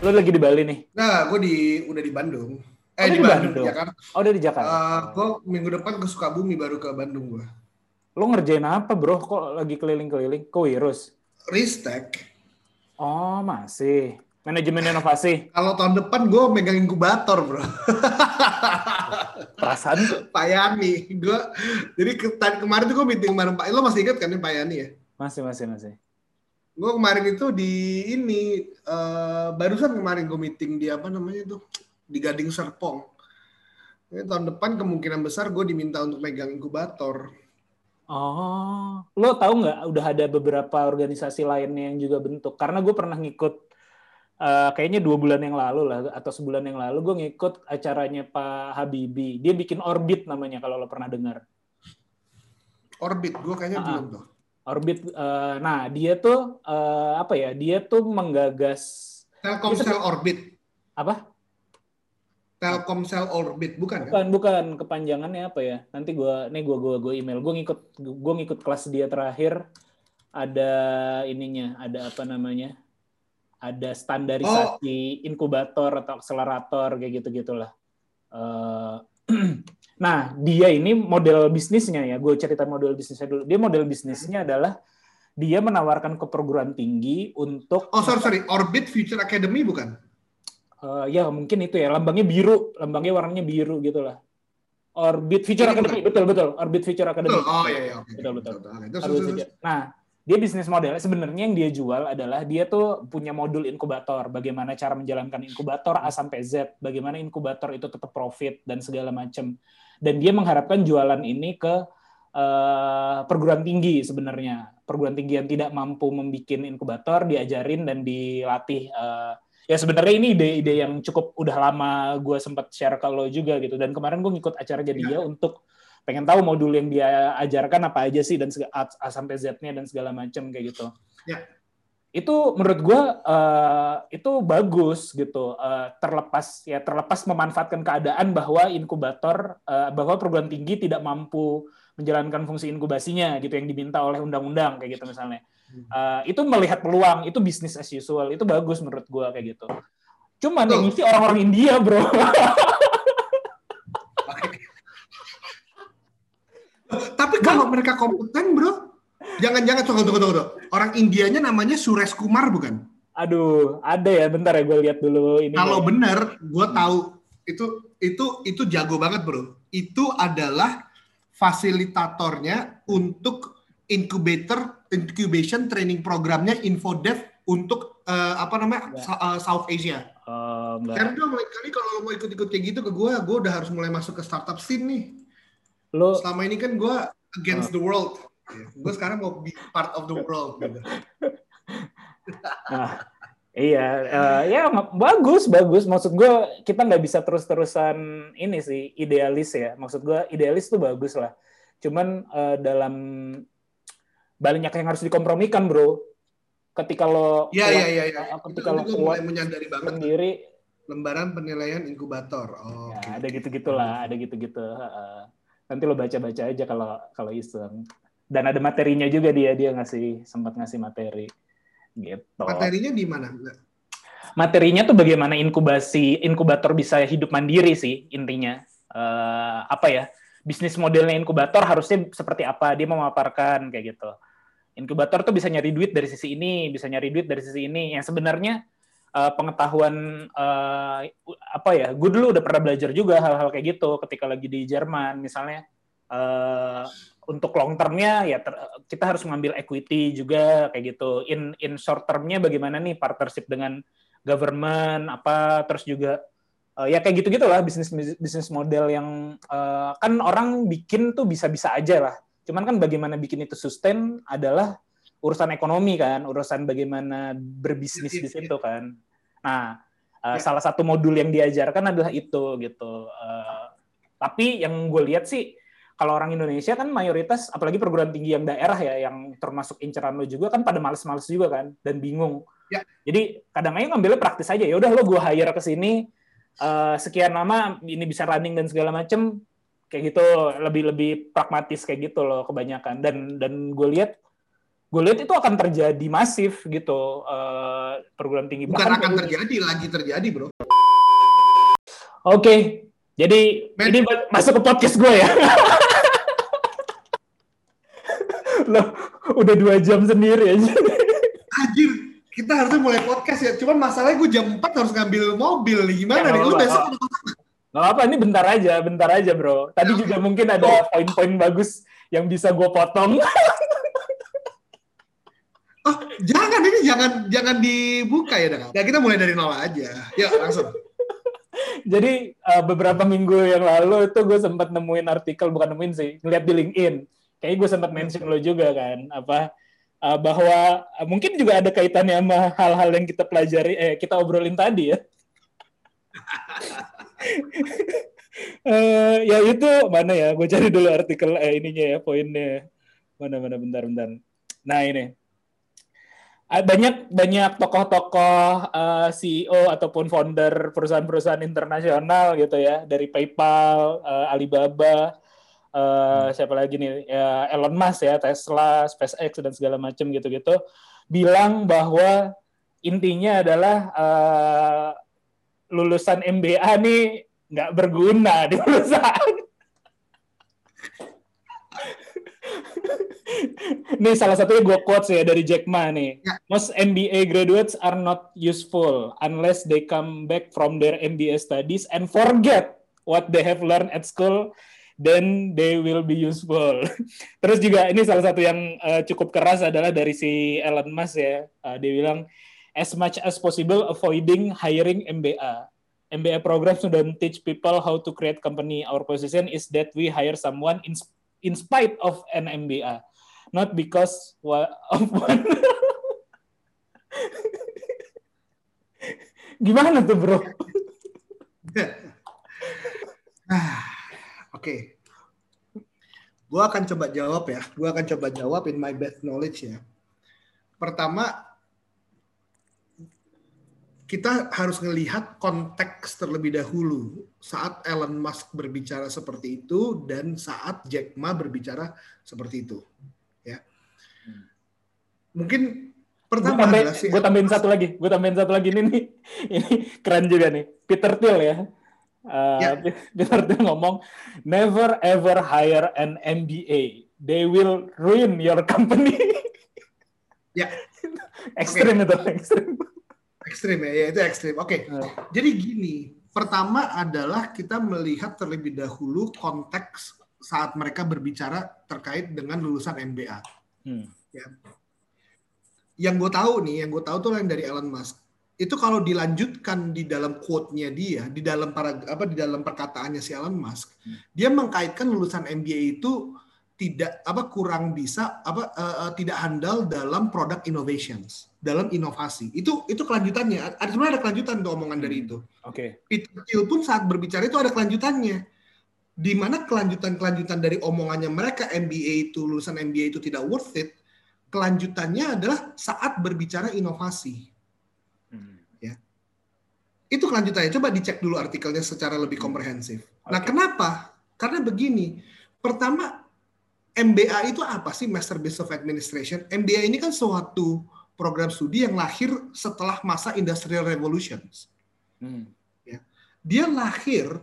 Lu lagi di Bali nih? Nah, gue di udah di Bandung. Eh Oh, di, di Bandung, Bandung. Jakarta. Oh, udah di Jakarta. Eh, gue minggu depan ke Sukabumi baru ke Bandung gue. Lu ngerjain apa, bro? Kok lagi keliling-keliling? Ke Wirus? Ristek. Oh, masih. Manajemen inovasi. Kalau tahun depan gue megang inkubator bro. Perasaan Pak Yani. Gue jadi ke, kemarin tuh gue meeting bareng Pak. Lo masih ingat kan ini Pak Yani ya? masih masih masih. Gue kemarin itu di ini eh, barusan kemarin gue meeting di apa namanya tuh di Gading Serpong. Ini tahun depan kemungkinan besar gue diminta untuk megang inkubator. Oh, lo tahu nggak? Udah ada beberapa organisasi lainnya yang juga bentuk. Karena gue pernah ngikut, eh, kayaknya dua bulan yang lalu lah, atau sebulan yang lalu, gue ngikut acaranya Pak Habibie. Dia bikin Orbit namanya, kalau lo pernah dengar. Orbit gue kayaknya Ah. belum tuh. Orbit, eh, nah dia tuh eh, apa ya? Dia tuh menggagas Telkomsel Orbit. apa? Telkomsel Orbit bukan kan? Bukan, bukan kepanjangannya apa ya? Nanti gua nih gua gua gua email. Gua ngikut gua ngikut kelas dia terakhir ada ininya, ada apa namanya? Ada standarisasi inkubator atau akselerator kayak gitu-gitulah. Eh, nah, dia ini model bisnisnya ya. Gue cerita model bisnisnya dulu. Dia model bisnisnya adalah dia menawarkan ke perguruan tinggi untuk Oh sorry sorry, Orbit Future Academy bukan? Eh, ya mungkin itu ya. Lambangnya biru. Lambangnya warnanya biru gitu lah. Orbit Future Ini Academy. betul betul. Orbit Future Academy. Betul. Oh iya iya. Oke. Betul, betul. Oke, terus, nah dia bisnis modelnya sebenarnya yang dia jual adalah dia tuh punya modul inkubator. Bagaimana cara menjalankan inkubator A sampai Z. Bagaimana inkubator itu tetap profit dan segala macam dan dia mengharapkan jualan ini ke eh, perguruan tinggi sebenarnya. Perguruan tinggi yang tidak mampu membuat inkubator diajarin dan dilatih eh, ya sebenarnya ini ide-ide yang cukup udah lama gue sempat share ke lo juga gitu. Dan kemarin gue ngikut acaranya dia untuk pengen tahu modul yang dia ajarkan apa aja sih dan A, A sampai Z-nya dan segala macam kayak gitu. Ya. Itu menurut gue eh, itu bagus gitu Eh, terlepas ya terlepas memanfaatkan keadaan bahwa inkubator eh, bahwa perguruan tinggi tidak mampu menjalankan fungsi inkubasinya gitu yang diminta oleh undang-undang kayak gitu misalnya. Eh, itu melihat peluang itu bisnis as usual itu bagus menurut gua kayak gitu. Cuman yang Betul. isi orang-orang India bro. Tapi kalau mereka kompeten bro, jangan-jangan tunggu tunggu tunggu. tunggu. Orang Indianya namanya Suresh Kumar bukan? aduh ada ya bentar ya gue lihat dulu ini Kalau benar, gue tahu itu itu itu jago banget bro. Itu adalah fasilitatornya untuk incubator incubation training programnya InfoDev untuk eh, apa namanya Ya. Eh, South Asia. Eh, enggak. Sekarang dia mulai kali kalau lo mau ikut-ikut kayak gitu ke gue, gue udah harus mulai masuk ke startup scene nih. lo Selama ini kan gue against Ah. the world. Gue sekarang mau be part of the world. Gitu. Nah, iya, eh, ya bagus, bagus. Maksud gue kita nggak bisa terus-terusan ini sih idealis ya. Maksud gue idealis tuh bagus lah. Cuman eh, dalam banyak yang harus dikompromikan, bro. Ketika lo Iya kuat iya iya. iya. eh, Itu, ketika lo mulai menyadari banget. sendiri, Lembaran penilaian inkubator. Oh, ya, oke. ada gitu-gitu lah, ada gitu-gitu. Heeh. Nanti lo baca-baca aja kalau kalau iseng. Dan ada materinya juga dia dia ngasih sempat ngasih materi. Gitu. Materinya di mana? materinya tuh bagaimana inkubasi inkubator bisa hidup mandiri sih intinya. Eh, apa ya bisnis modelnya inkubator harusnya seperti apa dia memaparkan kayak gitu. Inkubator tuh bisa nyari duit dari sisi ini bisa nyari duit dari sisi ini. Yang sebenarnya eh, pengetahuan eh, apa ya gue dulu udah pernah belajar juga hal-hal kayak gitu ketika lagi di Jerman. Misalnya eh, untuk long termnya ya ter- kita harus mengambil equity juga kayak gitu in in short termnya bagaimana nih partnership dengan government apa terus juga eh, ya kayak gitu gitulah bisnis bisnis model yang eh, kan orang bikin tuh bisa-bisa aja lah cuman kan bagaimana bikin itu sustain adalah urusan ekonomi kan urusan bagaimana berbisnis di situ kan nah Uh, Ya. Salah satu modul yang diajarkan adalah itu gitu. Uh, tapi yang gue lihat sih kalau orang Indonesia kan mayoritas apalagi perguruan tinggi yang daerah ya yang termasuk inceran lo juga kan pada males-males juga kan dan bingung. Ya. Jadi kadang aja ngambilnya praktis aja ya udah lo gue hire ke sini uh, sekian lama ini bisa running dan segala macem kayak gitu lebih lebih pragmatis kayak gitu loh kebanyakan dan dan gue lihat gue lihat itu akan terjadi masif gitu uh, perguruan tinggi Bukan Bahkan akan terjadi, lagi terjadi, bro. Oke, jadi Men- ini ma- masuk ke podcast gue ya. Loh, udah dua jam sendiri aja. Anjir, kita harusnya mulai podcast ya. Cuman masalahnya gue jam 4 harus ngambil mobil. Gimana Ya, nih? Lu besok Gak apa, ini bentar aja, bentar aja bro. Tadi juga mungkin ada poin-poin bagus yang bisa gue potong. Oh, jangan ini jangan jangan dibuka ya, Dang. Ya kita mulai dari nol aja. Yuk, langsung. Jadi uh, beberapa minggu yang lalu itu gue sempat nemuin artikel, bukan nemuin sih, ngeliat di LinkedIn. Kayaknya gue sempat mention lo juga kan, apa uh, bahwa uh, mungkin juga ada kaitannya sama hal-hal yang kita pelajari, eh kita obrolin tadi ya. Eh, ya itu mana ya? Gue cari dulu artikel eh, ininya ya, poinnya. Mana mana bentar bentar. Nah ini banyak banyak tokoh-tokoh eh, CEO ataupun founder perusahaan-perusahaan internasional gitu ya. Dari PayPal, eh, Alibaba, eh, siapa lagi nih? Ya, Elon Musk ya Tesla, SpaceX dan segala macam gitu-gitu. Bilang bahwa intinya adalah eh, lulusan MBA nih nggak berguna di perusahaan. Nih salah satunya gue quotes ya dari Jack Ma nih. Ya. Most MBA graduates are not useful unless they come back from their MBA studies and forget what they have learned at school, then they will be useful. Terus juga ini salah satu yang eh, cukup keras adalah dari si Elon Musk ya. Eh, dia bilang as much as possible avoiding hiring MBA. MBA programs don't teach people how to create company. Our position is that we hire someone in in spite of an MBA, not because of one. Gimana tuh bro? Ah, Oke. Gua akan coba jawab ya. Gua akan coba jawab in my best knowledge ya. Pertama, kita harus melihat konteks terlebih dahulu saat Elon Musk berbicara seperti itu dan saat Jack Ma berbicara seperti itu. Ya. Mungkin Gue pertama tambahin, adalah si gua tambahin satu lagi, gue tambahin satu lagi ini nih, ini keren juga nih, Peter Thiel ya. Uh, Ya. Peter Thiel ngomong, never ever hire an MBA, they will ruin your company. Ya. ekstrim itu, ekstrim. ekstrim ya, ya itu ekstrim. Oke. Jadi gini, pertama adalah kita melihat terlebih dahulu konteks saat mereka berbicara terkait dengan lulusan MBA. Hmm. Yang gue tahu nih, yang gue tahu tuh yang dari Elon Musk. Itu kalau dilanjutkan di dalam quote-nya dia, di dalam para apa di dalam perkataannya si Elon Musk, dia mengkaitkan lulusan MBA itu tidak apa kurang bisa apa eh, tidak handal dalam product innovations, dalam inovasi. Itu itu kelanjutannya. Ada sebenarnya ada kelanjutan tuh omongan dari itu. Oke. Peter Thiel pun saat berbicara itu ada kelanjutannya. Di mana kelanjutan-kelanjutan dari omongannya mereka MBA itu lulusan MBA itu tidak worth it. Kelanjutannya adalah saat berbicara inovasi. Hmm. Itu kelanjutannya. Coba dicek dulu artikelnya secara lebih komprehensif. Nah, Oke. kenapa? Karena begini. Pertama, MBA itu apa sih Master Business of Administration? MBA ini kan suatu program studi yang lahir setelah masa Industrial Revolutions. Hmm. dia lahir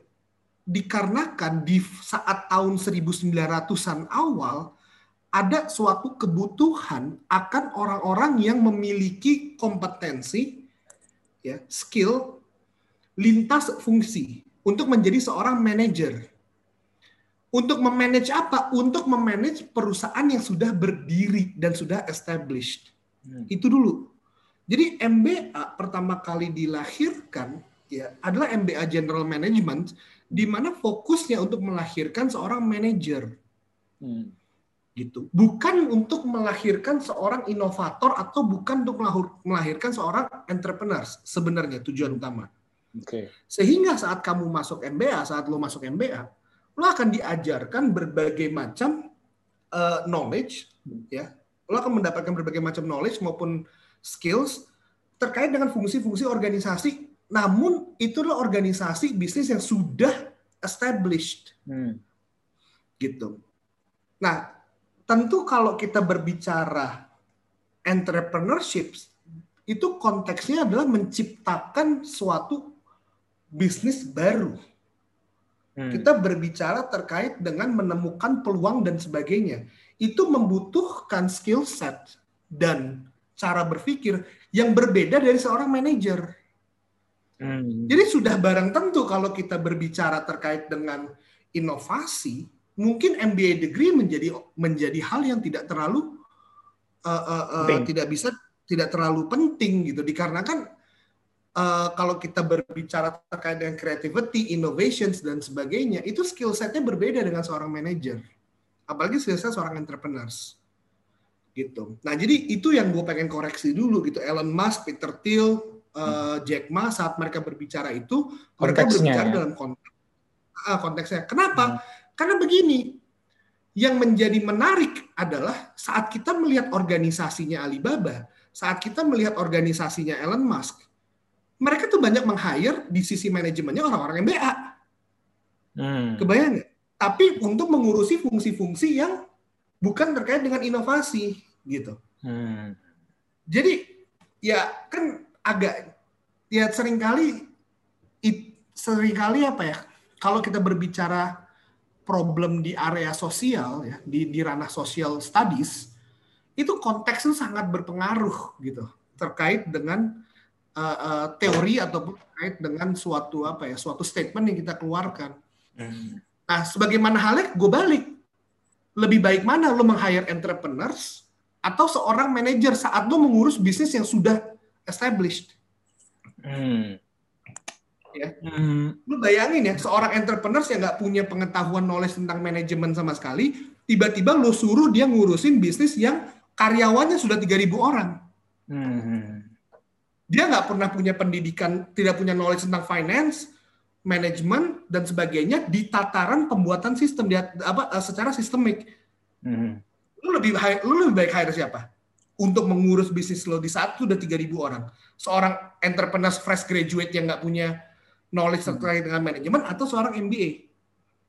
dikarenakan di saat tahun 1900-an awal ada suatu kebutuhan akan orang-orang yang memiliki kompetensi ya skill lintas fungsi untuk menjadi seorang manajer. Untuk memanage apa? Untuk memanage perusahaan yang sudah berdiri dan sudah established. Hmm. Itu dulu. Jadi MBA pertama kali dilahirkan ya adalah MBA General Management di mana fokusnya untuk melahirkan seorang manajer Hmm. Gitu. Bukan untuk melahirkan seorang inovator atau bukan untuk melahirkan seorang entrepreneur sebenarnya tujuan utama. Oke. Sehingga saat kamu masuk MBA, saat lo masuk MBA, lo akan diajarkan berbagai macam uh, knowledge, ya. Lo akan mendapatkan berbagai macam knowledge maupun skills terkait dengan fungsi-fungsi organisasi. Namun itulah organisasi bisnis yang sudah established, Hmm. gitu. Nah, tentu kalau kita berbicara entrepreneurship, itu konteksnya adalah menciptakan suatu bisnis baru. Hmm. Kita berbicara terkait dengan menemukan peluang dan sebagainya. Itu membutuhkan skill set dan cara berpikir yang berbeda dari seorang manajer. Hmm. Jadi sudah barang tentu kalau kita berbicara terkait dengan inovasi, mungkin MBA degree menjadi menjadi hal yang tidak terlalu uh, uh, uh, tidak bisa tidak terlalu penting gitu dikarenakan uh, kalau kita berbicara terkait dengan creativity, innovations dan sebagainya, itu skill setnya berbeda dengan seorang manager, apalagi skill set seorang entrepreneurs gitu. Nah jadi itu yang gue pengen koreksi dulu gitu. Elon Musk, Peter Thiel, uh, Jack Ma saat mereka berbicara itu mereka berbicara ya. dalam konteks ah, konteksnya. Kenapa? Karena begini, yang menjadi menarik adalah saat kita melihat organisasinya Alibaba, saat kita melihat organisasinya Elon Musk, mereka tuh banyak meng-hire di sisi manajemennya orang-orang MBA. Hmm. Kebayang nggak? Tapi untuk mengurusi fungsi-fungsi yang bukan terkait dengan inovasi gitu. Hmm. Jadi ya kan agak ya sering kali it, sering kali apa ya? Kalau kita berbicara problem di area sosial ya, di di ranah social studies, itu konteks itu sangat berpengaruh gitu terkait dengan uh, uh, teori ataupun terkait dengan suatu apa ya, suatu statement yang kita keluarkan. Hmm. Nah, sebagaimana halnya gue balik. Lebih baik mana lo meng-hire entrepreneurs atau seorang manajer saat lo mengurus bisnis yang sudah established. Hmm. Ya. Hmm. Lo bayangin ya, seorang entrepreneurs yang nggak punya pengetahuan knowledge tentang manajemen sama sekali, tiba-tiba lo suruh dia ngurusin bisnis yang karyawannya sudah 3.000 orang. Hmm. Dia nggak pernah punya pendidikan, tidak punya knowledge tentang finance, manajemen, dan sebagainya di tataran pembuatan sistem, dia, apa, eh, secara sistemik. Hmm. lu lebih lu lebih baik hire siapa untuk mengurus bisnis lo di saat itu udah 3000 orang seorang entrepreneur fresh graduate yang nggak punya knowledge terkait dengan manajemen atau seorang MBA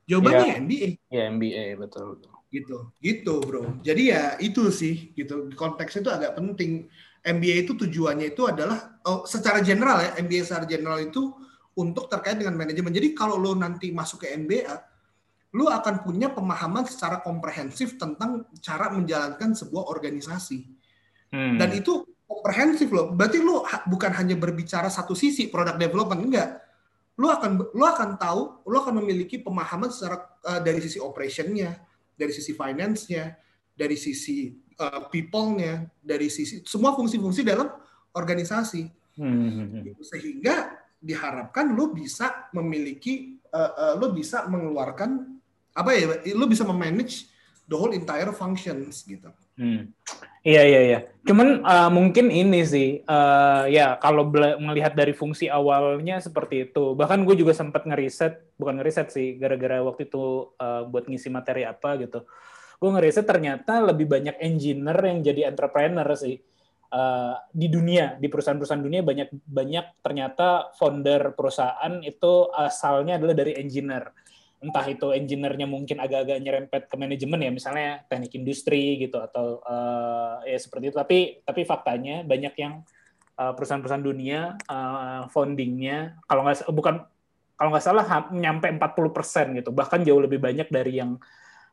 jawabannya ya. MBA Ya MBA betul. gitu gitu bro. Jadi ya itu sih gitu. Konteks itu agak penting. MBA itu tujuannya itu adalah oh, secara general ya MBA secara general itu untuk terkait dengan manajemen. Jadi kalau lo nanti masuk ke MBA lu akan punya pemahaman secara komprehensif tentang cara menjalankan sebuah organisasi. Hmm. dan itu komprehensif loh. Berarti ha- bukan hanya berbicara satu sisi product development enggak lu akan lu akan tahu lu akan memiliki pemahaman secara uh, dari sisi operationnya dari sisi finance-nya dari sisi uh, people-nya dari sisi semua fungsi-fungsi dalam organisasi Hmm. gitu. sehingga diharapkan lu bisa memiliki uh, uh, lu bisa mengeluarkan apa ya lu bisa memanage the whole entire functions gitu Hmm. Iya iya iya. Cuman uh, mungkin ini sih, uh, ya kalau melihat dari fungsi awalnya seperti itu. Bahkan gue juga sempat ngeriset, bukan ngeriset sih, gara-gara waktu itu uh, buat ngisi materi apa gitu. Gue ngeriset ternyata lebih banyak engineer yang jadi entrepreneur sih. Uh, di dunia, di perusahaan-perusahaan dunia banyak banyak ternyata founder perusahaan itu asalnya adalah dari engineer entah itu engineer-nya mungkin agak-agak nyerempet ke manajemen ya misalnya teknik industri gitu atau eh, ya seperti itu. Tapi tapi faktanya banyak yang eh, perusahaan-perusahaan dunia eh, foundingnya kalau nggak bukan kalau nggak salah nyampe 40% gitu. Bahkan jauh lebih banyak dari yang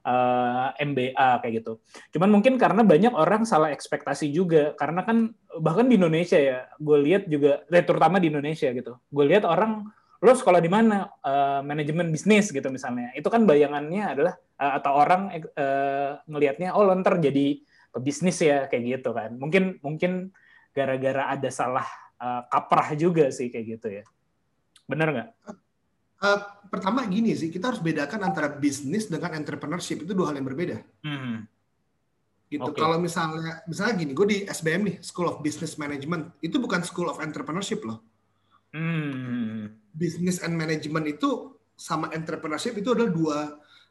eh, MBA kayak gitu. Cuman mungkin karena banyak orang salah ekspektasi juga. Karena kan bahkan di Indonesia ya gue lihat juga terutama di Indonesia gitu. Gue lihat orang lo sekolah di mana Eh, manajemen bisnis gitu misalnya itu kan bayangannya adalah eh, atau orang eh, ngelihatnya oh lo ntar jadi pebisnis ya kayak gitu kan mungkin mungkin gara-gara ada salah eh, kaprah juga sih kayak gitu ya bener nggak Uh, pertama gini sih, kita harus bedakan antara bisnis dengan entrepreneurship itu dua hal yang berbeda. Hmm. Gitu. Oke. Kalau misalnya, misalnya gini, gue di SBM nih, School of Business Management, itu bukan School of Entrepreneurship loh. Hmm. business and management itu sama entrepreneurship itu adalah dua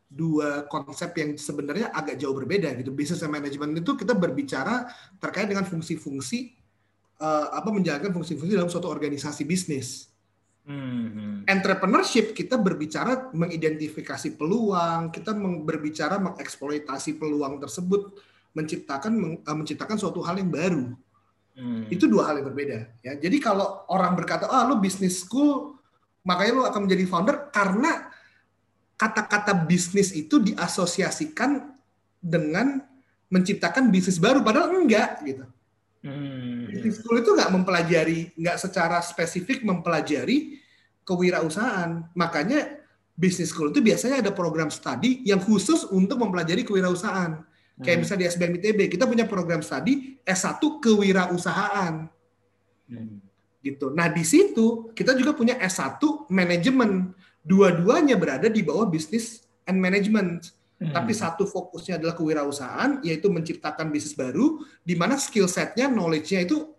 dua konsep yang sebenarnya agak jauh berbeda gitu. Business and management itu kita berbicara terkait dengan fungsi-fungsi eh, apa menjalankan fungsi-fungsi dalam suatu organisasi bisnis. Hmm. Entrepreneurship kita berbicara mengidentifikasi peluang, kita berbicara mengeksploitasi peluang tersebut, menciptakan eh, menciptakan suatu hal yang baru. Hmm. Itu dua hal yang berbeda ya. Jadi kalau orang berkata, "Ah, lu business school, makanya lu akan menjadi founder" karena kata-kata bisnis itu diasosiasikan dengan menciptakan bisnis baru padahal enggak gitu. Hmm. Business school itu nggak mempelajari, nggak secara spesifik mempelajari kewirausahaan. Makanya business school itu biasanya ada program studi yang khusus untuk mempelajari kewirausahaan. Kayak Hmm. misalnya di SBM ITB, kita punya program studi S1 kewirausahaan Hmm. gitu. Nah, di situ kita juga punya S1 manajemen. Dua-duanya berada di bawah bisnis and management. Hmm. Tapi satu fokusnya adalah kewirausahaan, yaitu menciptakan bisnis baru, di mana skill set-nya, knowledge-nya itu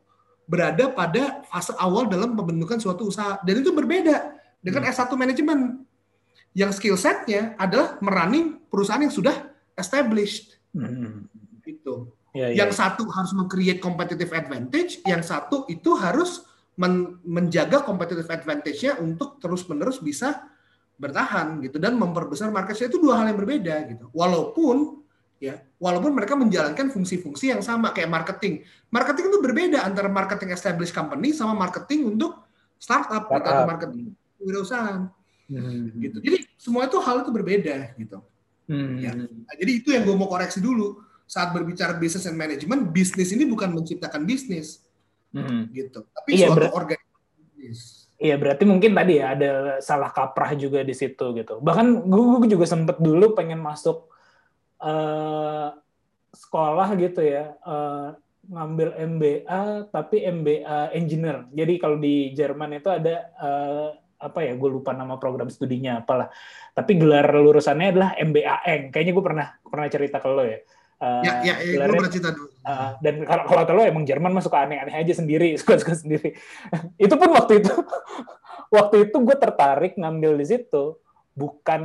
berada pada fase awal dalam pembentukan suatu usaha. Dan itu berbeda dengan S1 manajemen. Yang skill set-nya adalah merunning perusahaan yang sudah established. Hmm. Gitu. Ya, ya. Yang satu harus meng-create competitive advantage, yang satu itu harus men- menjaga competitive advantage-nya untuk terus-menerus bisa bertahan gitu dan memperbesar market share itu dua hal yang berbeda gitu. Walaupun ya, walaupun mereka menjalankan fungsi-fungsi yang sama kayak marketing. Marketing itu berbeda antara marketing established company sama marketing untuk startup, gitu, atau Startup. marketing wirausahaan Hmm. gitu. Jadi semua itu hal itu berbeda gitu. Hmm. Ya. Nah, jadi itu yang gue mau koreksi dulu. Saat berbicara business and management, bisnis ini bukan menciptakan bisnis, Hmm. gitu. Tapi Iya, suatu organisasi bisnis. Iya berarti mungkin tadi ya ada salah kaprah juga di situ gitu. Bahkan gue juga sempet dulu pengen masuk eh, sekolah gitu ya, eh, ngambil MBA tapi MBA engineer. Jadi kalau di Jerman itu ada eh, apa ya, gue lupa nama program studinya apalah. Tapi gelar lulusannya adalah MBA Eng. Kayaknya gue pernah pernah cerita ke lo ya. Eh, Ya, ya, ya gue pernah cerita dulu. Uh, dan kalau kalau lo emang Jerman mah suka aneh-aneh aja sendiri, suka-suka sendiri. itu pun waktu itu, waktu itu gue tertarik ngambil di situ, bukan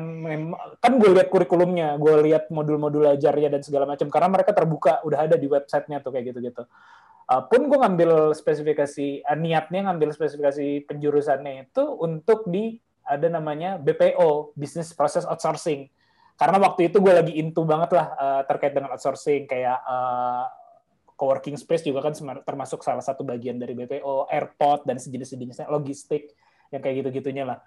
kan gue lihat kurikulumnya, gue lihat modul-modul ajarnya dan segala macam, karena mereka terbuka, udah ada di websitenya tuh kayak gitu-gitu. Uh, pun gue ngambil spesifikasi, uh, niatnya ngambil spesifikasi penjurusannya itu untuk di ada namanya BPO, Business Process Outsourcing karena waktu itu gue lagi into banget lah uh, terkait dengan outsourcing kayak uh, co-working space juga kan termasuk salah satu bagian dari BPO, airport dan sejenis-sejenisnya logistik yang kayak gitu-gitunya lah.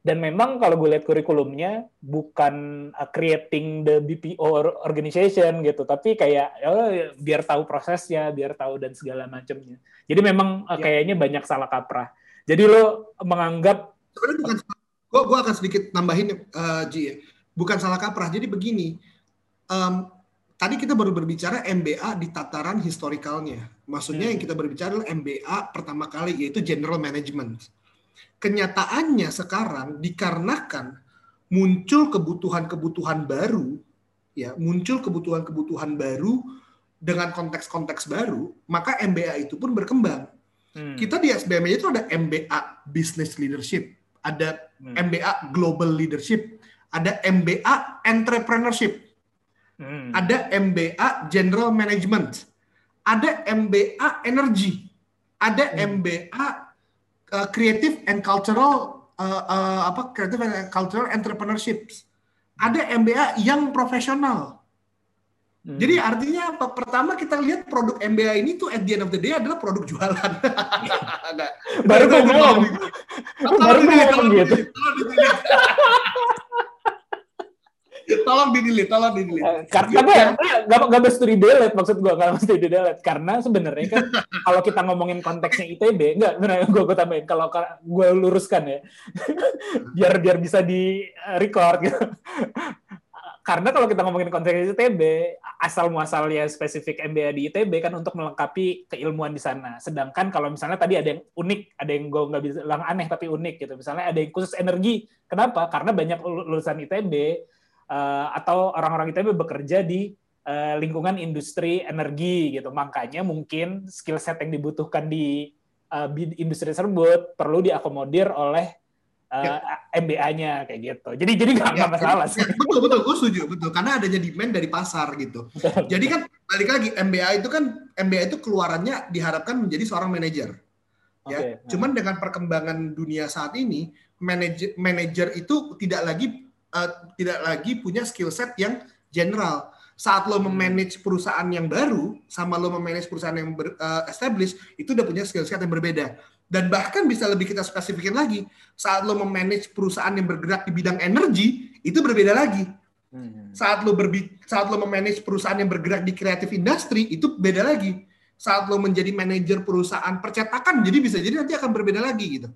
Dan memang kalau gue lihat kurikulumnya bukan uh, creating the BPO or- organization gitu, tapi kayak oh, biar tahu prosesnya, biar tahu dan segala macamnya. Jadi memang uh, Ya. kayaknya banyak salah kaprah. Jadi lo menganggap Sebenarnya bukan gue gue akan sedikit nambahin eh, Ji ya. Bukan salah kaprah. Jadi begini. em, tadi kita baru berbicara MBA di tataran historikalnya. Maksudnya Hmm. yang kita berbicara adalah MBA pertama kali yaitu General Management. Kenyataannya sekarang dikarenakan muncul kebutuhan-kebutuhan baru, ya muncul kebutuhan-kebutuhan baru dengan konteks-konteks baru, maka MBA itu pun berkembang. hmm, Kita di SBM itu ada MBA Business Leadership, ada Hmm. MBA Global Leadership, ada MBA Entrepreneurship, hmm, ada MBA General Management, ada MBA Energy, ada Hmm. MBA uh, Creative and Cultural uh, uh, apa Creative and Cultural Entrepreneurship, ada MBA yang profesional. hmm. Jadi artinya apa? Pertama kita lihat produk MBA ini tuh at the end of the day adalah produk jualan. Baru gue ngomong, baru gue ngomong gitu. Tolong. Tolong di-delete, tolong di-delete. Eh, Karena tapi ya, nggak nggak mesti di delete maksud gue nggak mesti di delete karena sebenarnya kan kalau kita ngomongin konteksnya ITB nggak benar gue gue tambahin. Kalau gue luruskan ya. Biar biar bisa di record gitu. Karena kalau kita ngomongin konteks ITB asal muasalnya spesifik MBA di ITB kan untuk melengkapi keilmuan di sana. Sedangkan kalau misalnya tadi ada yang unik ada yang gue nggak bilang aneh tapi unik gitu. Misalnya ada yang khusus energi. Kenapa? Karena banyak lulusan ITB eh, atau orang-orang ITB bekerja di eh, lingkungan industri energi gitu. Makanya mungkin skill set yang dibutuhkan di uh, industri tersebut perlu diakomodir oleh uh, MBA-nya kayak gitu. Jadi jadi nggak Ya, masalah ya, sih. betul betul, gue setuju betul karena adanya demand dari pasar gitu. Jadi kan balik lagi MBA itu kan MBA itu keluarannya diharapkan menjadi seorang manajer. Ya, Oke. cuman dengan perkembangan dunia saat ini, manajer manajer itu tidak lagi eh, tidak lagi punya skill set yang general. Saat lo memanage perusahaan yang baru sama lo memanage perusahaan yang ber, eh, established itu udah punya skill set yang berbeda. Dan bahkan bisa lebih kita spesifikin lagi, saat lo memanage perusahaan yang bergerak di bidang energi itu berbeda lagi. Hmm. Saat lo berbi saat lo memanage perusahaan yang bergerak di kreatif industri itu beda lagi. Saat lo menjadi manajer perusahaan percetakan jadi bisa jadi nanti akan berbeda lagi gitu.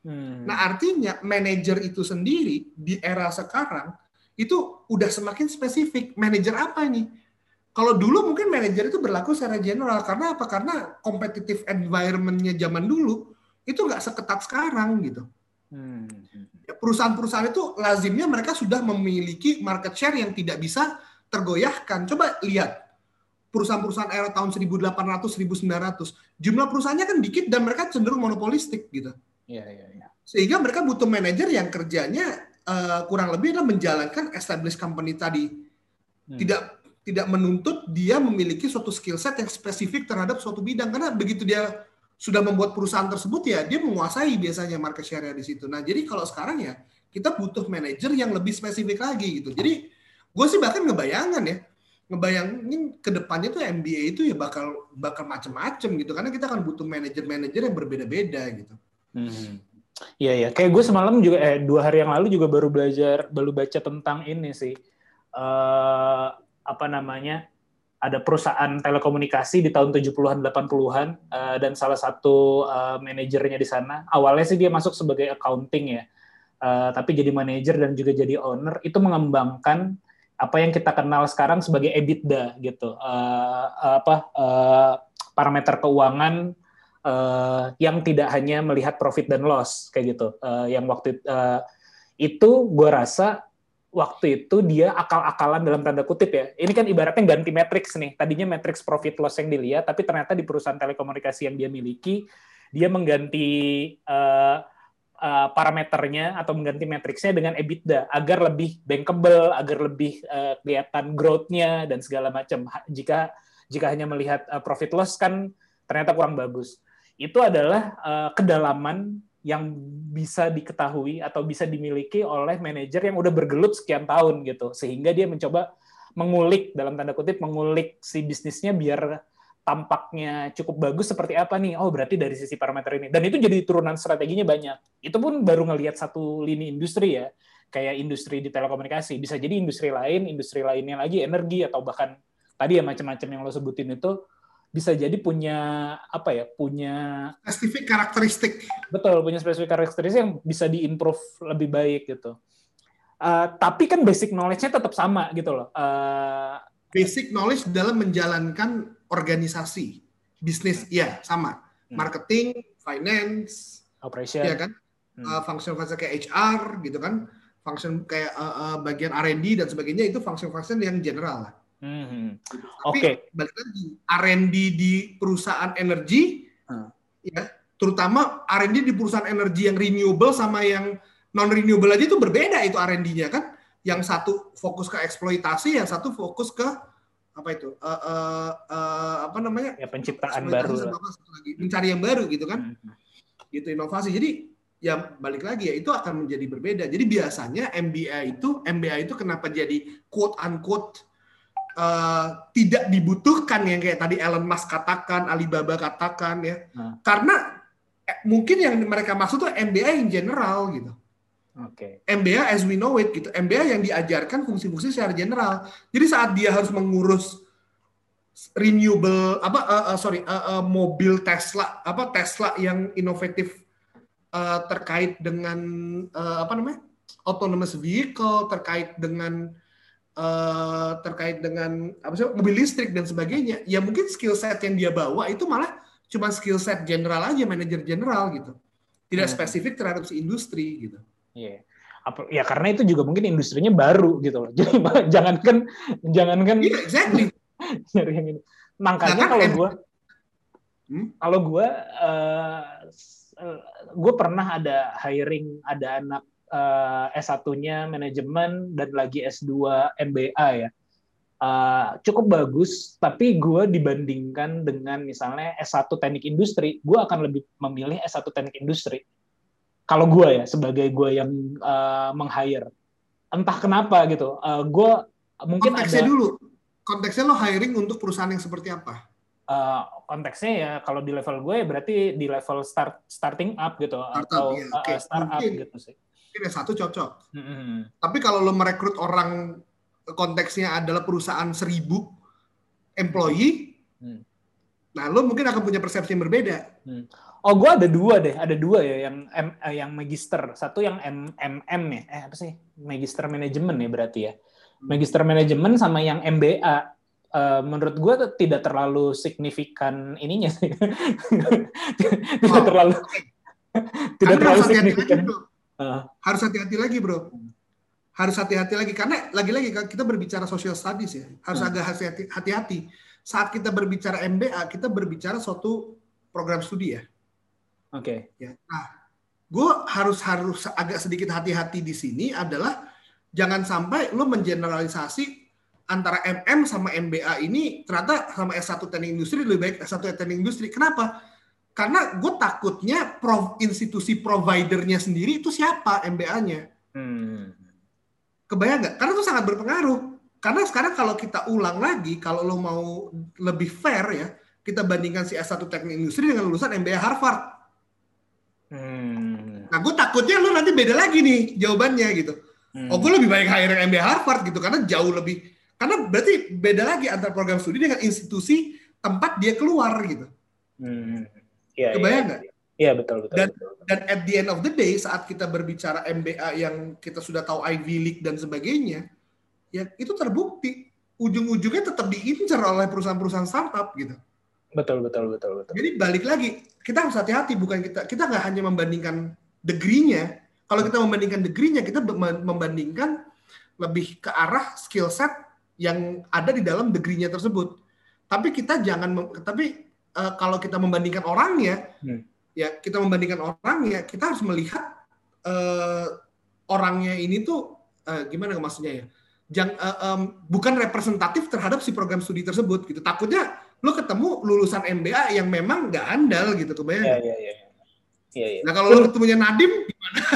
Hmm. Nah, artinya manajer itu sendiri di era sekarang itu udah semakin spesifik. Manajer apa ini? Kalau dulu mungkin manajer itu berlaku secara general karena apa? Karena competitive environment-nya zaman dulu itu nggak seketat sekarang gitu. Hmm. Ya, Perusahaan-perusahaan itu lazimnya mereka sudah memiliki market share yang tidak bisa tergoyahkan. Coba lihat perusahaan-perusahaan era tahun 1800 1900 jumlah perusahaannya kan dikit dan mereka cenderung monopolistik gitu. Iya iya iya. Sehingga mereka butuh manajer yang kerjanya eh, kurang lebih adalah menjalankan established company tadi. Hmm. Tidak tidak menuntut dia memiliki suatu skill set yang spesifik terhadap suatu bidang karena begitu dia sudah membuat perusahaan tersebut ya dia menguasai biasanya market share di situ. Nah, jadi kalau sekarang ya kita butuh manajer yang lebih spesifik lagi gitu. Jadi gue sih bahkan ngebayangan ya ngebayangin ke depannya tuh MBA itu ya bakal bakal macem-macem gitu karena kita akan butuh manajer-manajer yang berbeda-beda gitu. Hmm. Iya iya, kayak gue semalam juga eh dua hari yang lalu juga baru belajar, baru baca tentang ini sih. eh apa namanya? Ada perusahaan telekomunikasi di tahun 70-an 80-an eh, dan salah satu eh, manajernya di sana awalnya sih dia masuk sebagai accounting ya. Eh, tapi jadi manajer dan juga jadi owner itu mengembangkan apa yang kita kenal sekarang sebagai EBITDA gitu. Eh, apa eh, parameter keuangan eh, yang tidak hanya melihat profit dan loss kayak gitu. Eh, yang waktu eh, itu gue rasa waktu itu dia akal-akalan dalam tanda kutip ya. Ini kan ibaratnya ganti matrix nih. Tadinya matrix profit loss yang dilihat, tapi ternyata di perusahaan telekomunikasi yang dia miliki, dia mengganti eh, eh, parameternya atau mengganti matriksnya dengan EBITDA agar lebih bankable, agar lebih eh, kelihatan growth-nya dan segala macam. Jika jika hanya melihat eh, profit loss kan ternyata kurang bagus. Itu adalah eh, kedalaman yang bisa diketahui atau bisa dimiliki oleh manajer yang udah bergelut sekian tahun gitu. Sehingga dia mencoba mengulik dalam tanda kutip mengulik si bisnisnya biar tampaknya cukup bagus seperti apa nih. Oh berarti dari sisi parameter ini. Dan itu jadi turunan strateginya banyak. Itu pun baru ngelihat satu lini industri ya. Kayak industri di telekomunikasi. Bisa jadi industri lain industri lainnya lagi energi atau bahkan tadi ya macam-macam yang lo sebutin itu bisa jadi punya apa ya punya Spesifik karakteristik. Betul, punya spesifik karakteristik yang bisa diimprove lebih baik gitu. Uh, tapi kan basic knowledge-nya tetap sama gitu loh. Uh, Basic knowledge dalam menjalankan organisasi. Bisnis, iya sama. Hmm. Marketing, finance, operation. ya kan? Hmm. Uh, function-function kayak HR gitu kan. Function kayak uh, uh, bagian R&D dan sebagainya itu function-function yang general lah. Mhm. Tapi Oke. balik lagi, R&D di perusahaan energi, Hmm. ya, terutama R&D di perusahaan energi yang renewable sama yang non renewable aja itu berbeda itu R&D-nya kan. Yang satu fokus ke eksploitasi, yang satu fokus ke apa itu? Eh, eh, eh, apa namanya? Ya penciptaan baru. lagi? Mencari yang baru gitu kan? Mhm. Gitu inovasi. Jadi ya balik lagi ya itu akan menjadi berbeda. Jadi biasanya MBA itu MBA itu kenapa jadi quote unquote eh, tidak dibutuhkan yang kayak tadi Elon Musk katakan, Alibaba katakan ya. Hmm. Karena eh, mungkin yang mereka maksud tuh MBA in general gitu. Oke. MBA as we know it gitu. MBA yang diajarkan fungsi-fungsi secara general. Jadi saat dia harus mengurus renewable apa eh, eh, sorry eh, eh, mobil Tesla apa Tesla yang inovatif eh, terkait dengan eh, apa namanya autonomous vehicle terkait dengan eh, terkait dengan apa sih mobil listrik dan sebagainya ya mungkin skill set yang dia bawa itu malah cuma skill set general aja manajer general gitu tidak Hmm. spesifik terhadap si industri gitu Iya. Apa- Ya karena itu juga mungkin industrinya baru gitu loh. Jadi jangankan jangankan Iya, exactly. nyari yang ini. Makanya Jangan kalau M- gua Hmm? kalau gua eh, gue pernah ada hiring ada anak eh, S1-nya manajemen dan lagi S2 MBA ya. Eh, cukup bagus, tapi gue dibandingkan dengan misalnya S1 teknik industri, gue akan lebih memilih S1 teknik industri. Kalau gue ya, sebagai gue yang eh, meng-hire. Entah kenapa gitu. Eh, gue mungkin Konteksnya ada dulu. Konteksnya lo hiring untuk perusahaan yang seperti apa? eh, konteksnya ya kalau di level gue ya berarti di level start starting up gitu Startup, atau iya. eh, Oke, startup mungkin. gitu sih. Mungkin yang satu cocok. Mm-mm. Tapi kalau lo merekrut orang konteksnya adalah perusahaan seribu employee, Hmm. nah lo mungkin akan punya persepsi yang berbeda. Oh, gue ada dua deh, ada dua ya yang M, eh, yang magister, satu yang M, MM ya, eh apa sih, magister manajemen ya berarti ya, magister manajemen sama yang MBA. Eh, menurut gue tidak terlalu signifikan ininya sih, tidak Oh, terlalu tidak terlalu signifikan. bro. Harus hati-hati lagi, bro. Harus hati-hati lagi karena lagi-lagi kita berbicara social studies ya. Harus Hmm. agak hati-hati. Saat kita berbicara MBA, kita berbicara suatu program studi ya. Oke, Ya. Nah, gue harus harus agak sedikit hati-hati di sini adalah jangan sampai lo mengeneralisasi antara MM sama MBA ini ternyata sama S1 teknik industri lebih baik S1 teknik industri. Kenapa? Karena gue takutnya prov- institusi providernya sendiri itu siapa MBA-nya. Hmm. Kebayang nggak? Karena itu sangat berpengaruh. Karena sekarang kalau kita ulang lagi, kalau lo mau lebih fair ya, kita bandingkan si S1 teknik industri dengan lulusan MBA Harvard. Hmm. Nah, gue takutnya lo nanti beda lagi nih jawabannya gitu. Hmm. Oh, gue lebih baik hire yang MBA Harvard gitu karena jauh lebih karena berarti beda lagi antara program studi dengan institusi tempat dia keluar gitu. Hmm. Iya, Kebayang iya. nggak? Iya betul betul. Dan- betul. Dan at the end of the day saat kita berbicara MBA yang kita sudah tahu Ivy League dan sebagainya, ya itu terbukti ujung-ujungnya tetap diincar oleh perusahaan-perusahaan startup gitu. betul betul betul betul. Jadi balik lagi, kita harus hati-hati bukan kita kita nggak hanya membandingkan degree-nya. Kalau kita membandingkan degree-nya, kita membandingkan lebih ke arah skill set yang ada di dalam degree-nya tersebut. Tapi kita jangan tapi eh, kalau kita membandingkan orangnya, Hmm. ya kita membandingkan orangnya, kita harus melihat eh, orangnya ini tuh eh, gimana maksudnya ya? Jang, eh, em, bukan representatif terhadap si program studi tersebut gitu. Takutnya lu ketemu lulusan MBA yang memang nggak andal gitu kebayang Iya iya iya. Iya iya. Nah kalau lu ketemunya Nadim gimana?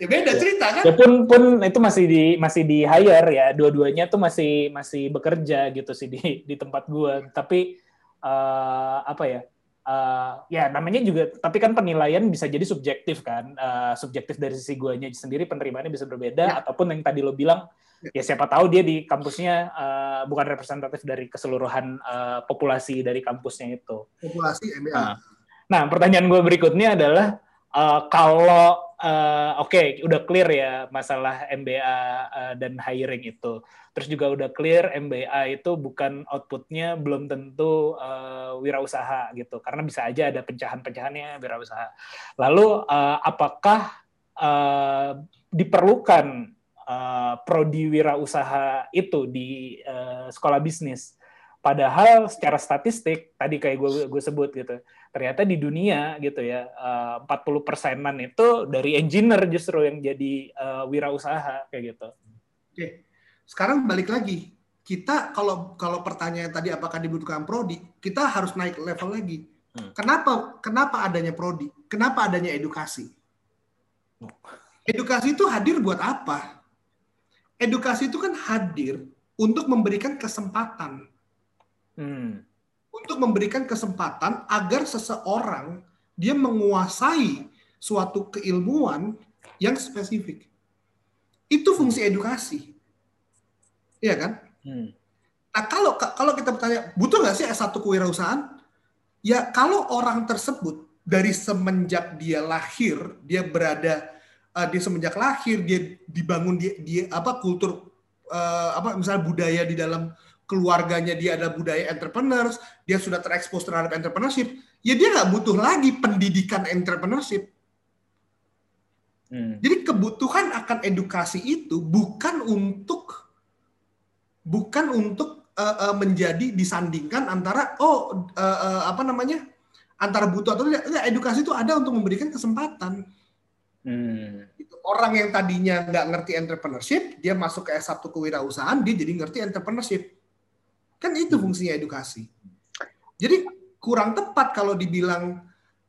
ya beda cerita kan? Ya pun pun itu masih di masih di hire ya. Dua-duanya tuh masih masih bekerja gitu sih di di tempat gua. Tapi eh, apa ya? eh, ya namanya juga tapi kan penilaian bisa jadi subjektif kan. Eh, subjektif dari sisi guanya sendiri penerimaannya bisa berbeda Ya. ataupun yang tadi lo bilang ya siapa tahu dia di kampusnya eh, bukan representatif dari keseluruhan eh, populasi dari kampusnya itu. Populasi MBA. Nah, Nah, pertanyaan gue berikutnya adalah eh, kalau eh, oke udah clear ya masalah MBA eh, dan hiring itu, terus juga udah clear MBA itu bukan outputnya belum tentu eh, wirausaha gitu, karena bisa aja ada pecahan-pecahannya wirausaha. Lalu eh, apakah eh, diperlukan eh, prodi wirausaha itu di eh, sekolah bisnis? Padahal secara statistik tadi kayak gue gue sebut gitu, ternyata di dunia gitu ya eh, 40 persenan itu dari engineer justru yang jadi eh, wirausaha kayak gitu. Oke. Sekarang balik lagi. Kita kalau kalau pertanyaan tadi apakah dibutuhkan prodi, kita harus naik level lagi. Hmm. Kenapa kenapa adanya prodi? Kenapa adanya edukasi? Edukasi itu hadir buat apa? Edukasi itu kan hadir untuk memberikan kesempatan Hmm. untuk memberikan kesempatan agar seseorang dia menguasai suatu keilmuan yang spesifik. Itu fungsi edukasi. Iya kan? Hmm. Nah, kalau kalau kita bertanya, butuh nggak sih S1 kewirausahaan? Ya, kalau orang tersebut dari semenjak dia lahir, dia berada eh, dia semenjak lahir dia dibangun dia, dia apa kultur eh, apa misalnya budaya di dalam keluarganya dia ada budaya entrepreneurs, dia sudah terekspos terhadap entrepreneurship, ya dia nggak butuh lagi pendidikan entrepreneurship. Hmm. Jadi kebutuhan akan edukasi itu bukan untuk bukan untuk eh, eh, menjadi disandingkan antara oh eh, eh, apa namanya antara butuh atau tidak. Edukasi itu ada untuk memberikan kesempatan. Hmm. Orang yang tadinya nggak ngerti entrepreneurship, dia masuk ke S1 kewirausahaan, dia jadi ngerti entrepreneurship. Kan itu fungsinya edukasi. Jadi kurang tepat kalau dibilang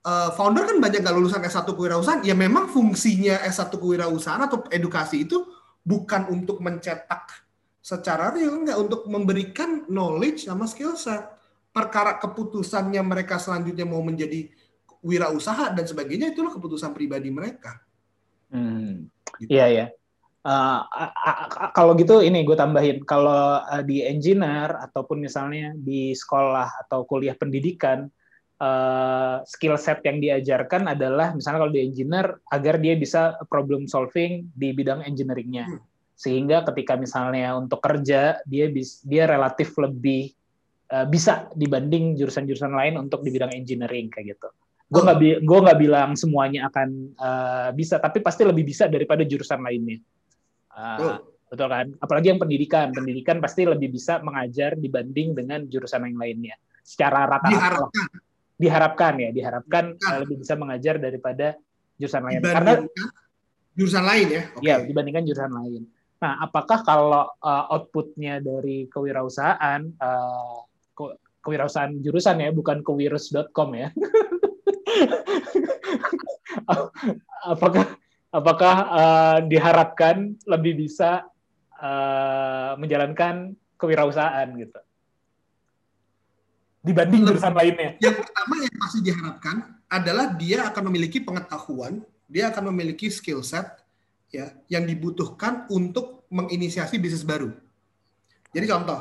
eh, founder kan banyak nggak lulusan S1 kewirausahaan. Ya memang fungsinya S1 kewirausahaan atau edukasi itu bukan untuk mencetak secara real, nggak untuk memberikan knowledge sama skill set. Perkara keputusannya mereka selanjutnya mau menjadi wirausaha dan sebagainya itulah keputusan pribadi mereka. Hmm. Gitu. Iya ya. Uh, a- kalau gitu ini gue tambahin kalau uh, di engineer ataupun misalnya di sekolah atau kuliah pendidikan uh, skill set yang diajarkan adalah misalnya kalau di engineer agar dia bisa problem solving di bidang engineeringnya Hmm. sehingga ketika misalnya untuk kerja dia bis, dia relatif lebih uh, bisa dibanding jurusan-jurusan lain untuk di bidang engineering kayak gitu. Gue nggak bi- gue nggak bilang semuanya akan uh, bisa, tapi pasti lebih bisa daripada jurusan lainnya. Uh, betul kan? Apalagi yang pendidikan, pendidikan pasti lebih bisa mengajar dibanding dengan jurusan yang lainnya. Secara rata-rata Diharapkan diharapkan ya, diharapkan uh, lebih bisa mengajar daripada jurusan lain. Karena jurusan lain ya. Oke. ya dibandingkan jurusan lain. Nah, apakah kalau uh, outputnya dari kewirausahaan, uh, ke- kewirausahaan jurusan ya, bukan kewirus.com ya? apakah apakah uh, diharapkan lebih bisa uh, menjalankan kewirausahaan gitu dibanding jurusan lainnya? Yang pertama yang pasti diharapkan adalah dia akan memiliki pengetahuan, dia akan memiliki skill set ya yang dibutuhkan untuk menginisiasi bisnis baru. Jadi contoh,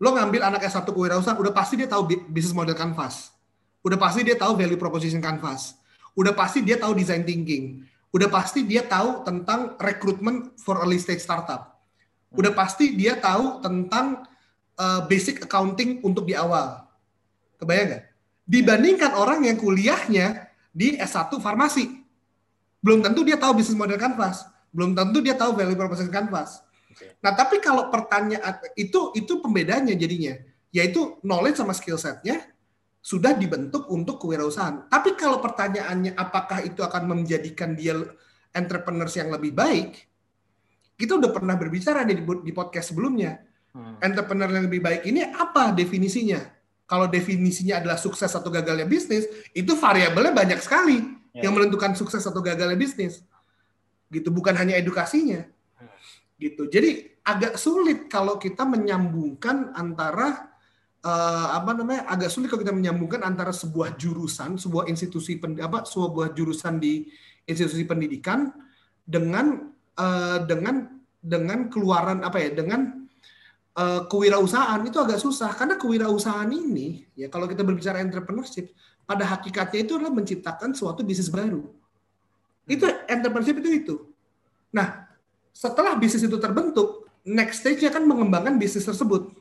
lo ngambil anak S1 kewirausahaan, udah pasti dia tahu bi- bisnis model canvas. Udah pasti dia tahu value proposition canvas. Udah pasti dia tahu design thinking. Udah pasti dia tahu tentang recruitment for early stage startup. Udah pasti dia tahu tentang uh, basic accounting untuk di awal. Kebayang nggak? Dibandingkan orang yang kuliahnya di S1 farmasi. Belum tentu dia tahu bisnis model canvas. Belum tentu dia tahu value proposition canvas. Nah, tapi kalau pertanyaan itu itu pembedanya jadinya, yaitu knowledge sama skill setnya sudah dibentuk untuk kewirausahaan. Tapi kalau pertanyaannya apakah itu akan menjadikan dia entrepreneurs yang lebih baik, kita udah pernah berbicara di, di podcast sebelumnya. Hmm. Entrepreneur yang lebih baik ini apa definisinya? Kalau definisinya adalah sukses atau gagalnya bisnis, itu variabelnya banyak sekali Ya. yang menentukan sukses atau gagalnya bisnis. Gitu, bukan hanya edukasinya. Gitu. Jadi agak sulit kalau kita menyambungkan antara eh, apa namanya? agak sulit kalau kita menyambungkan antara sebuah jurusan, sebuah institusi pen- apa sebuah jurusan di institusi pendidikan dengan eh, dengan dengan keluaran apa ya? dengan eh, kewirausahaan itu agak susah karena kewirausahaan ini ya kalau kita berbicara entrepreneurship pada hakikatnya itu adalah menciptakan suatu bisnis baru. Itu entrepreneurship itu itu. Nah, setelah bisnis itu terbentuk, next stage-nya kan mengembangkan bisnis tersebut.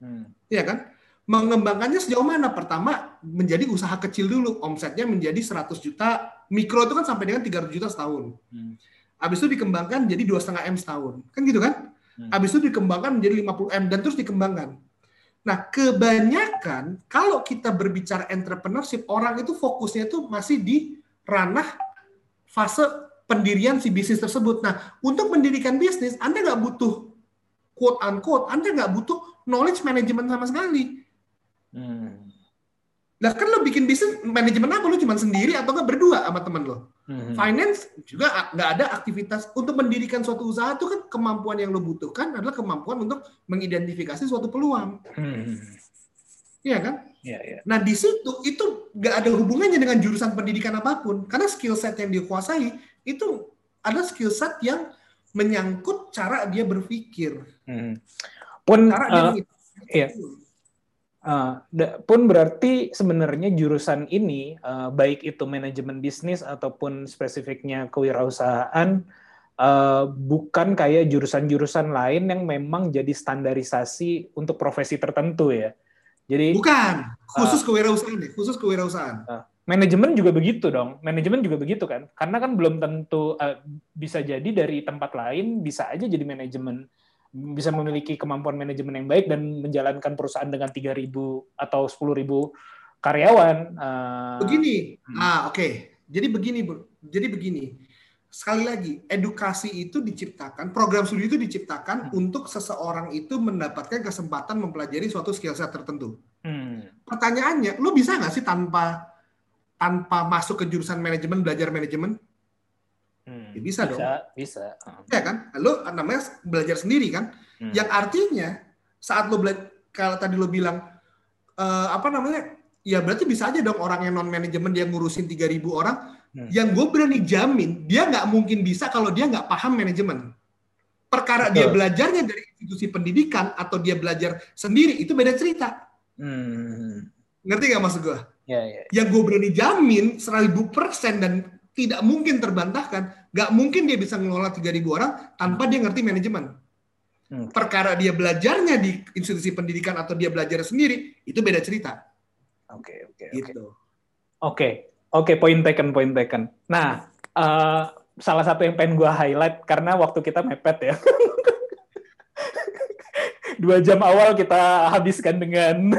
Hmm. Iya kan? Mengembangkannya sejauh mana? Pertama, menjadi usaha kecil dulu. Omsetnya menjadi 100 juta. Mikro itu kan sampai dengan 300 juta setahun. Hmm. Habis itu dikembangkan jadi 2,5 M setahun. Kan gitu kan? Hmm. Habis itu dikembangkan menjadi 50 M dan terus dikembangkan. Nah, kebanyakan kalau kita berbicara entrepreneurship, orang itu fokusnya itu masih di ranah fase pendirian si bisnis tersebut. Nah, untuk mendirikan bisnis, Anda nggak butuh quote unquote, Anda nggak butuh knowledge management sama sekali. Hmm. Lah kan lo bikin bisnis manajemen apa? Lo cuma sendiri atau nggak berdua sama temen lo? Hmm. Finance juga nggak ada aktivitas untuk mendirikan suatu usaha itu kan kemampuan yang lo butuhkan adalah kemampuan untuk mengidentifikasi suatu peluang, Hmm. Iya kan? Ya, ya. Nah di situ itu nggak ada hubungannya dengan jurusan pendidikan apa pun, karena skill set yang dikuasai itu ada skill set yang menyangkut cara dia berpikir, Hmm. Pun cara dia uh, iya. Uh, da- pun berarti sebenarnya jurusan ini uh, baik itu manajemen bisnis ataupun spesifiknya kewirausahaan uh, bukan kayak jurusan-jurusan lain yang memang jadi standarisasi untuk profesi tertentu ya. Jadi Bukan khusus kewirausahaan ya, khusus kewirausahaan. Manajemen juga begitu dong. Manajemen juga begitu kan? Karena kan belum tentu uh, bisa jadi dari tempat lain bisa aja jadi manajemen bisa memiliki kemampuan manajemen yang baik dan menjalankan perusahaan dengan 3.000 atau 10.000 karyawan. eh, Begini, Hmm. ah oke. Jadi begini, bro. Jadi begini. Sekali lagi, edukasi itu diciptakan, program studi itu diciptakan Hmm. untuk seseorang itu mendapatkan kesempatan mempelajari suatu skill set tertentu. hmm, Pertanyaannya, lu bisa nggak sih tanpa tanpa masuk ke jurusan manajemen belajar manajemen? hmm, Ya bisa dong. Bisa. Ya kan? Lu namanya belajar sendiri kan? Hmm. Yang artinya saat lo belajar kalau tadi lo bilang eh, apa namanya? Ya berarti bisa aja dong orang yang non manajemen dia ngurusin 3000 orang. Hmm. Yang gue berani jamin dia nggak mungkin bisa kalau dia nggak paham manajemen. Perkara dia Betul. belajarnya dari institusi pendidikan atau dia belajar sendiri itu beda cerita. Hmm, Ngerti nggak maksud gue? Ya, ya. Yang gue berani jamin 1000% dan tidak mungkin terbantahkan, nggak mungkin dia bisa ngelola 3000 orang tanpa dia ngerti manajemen. Hmm. Perkara dia belajarnya di institusi pendidikan atau dia belajar sendiri, itu beda cerita. Oke, oke, oke. Gitu. Oke, oke, point taken, point taken. Nah, eh, salah satu yang pengen gue highlight karena waktu kita mepet ya. Dua jam awal kita habiskan dengan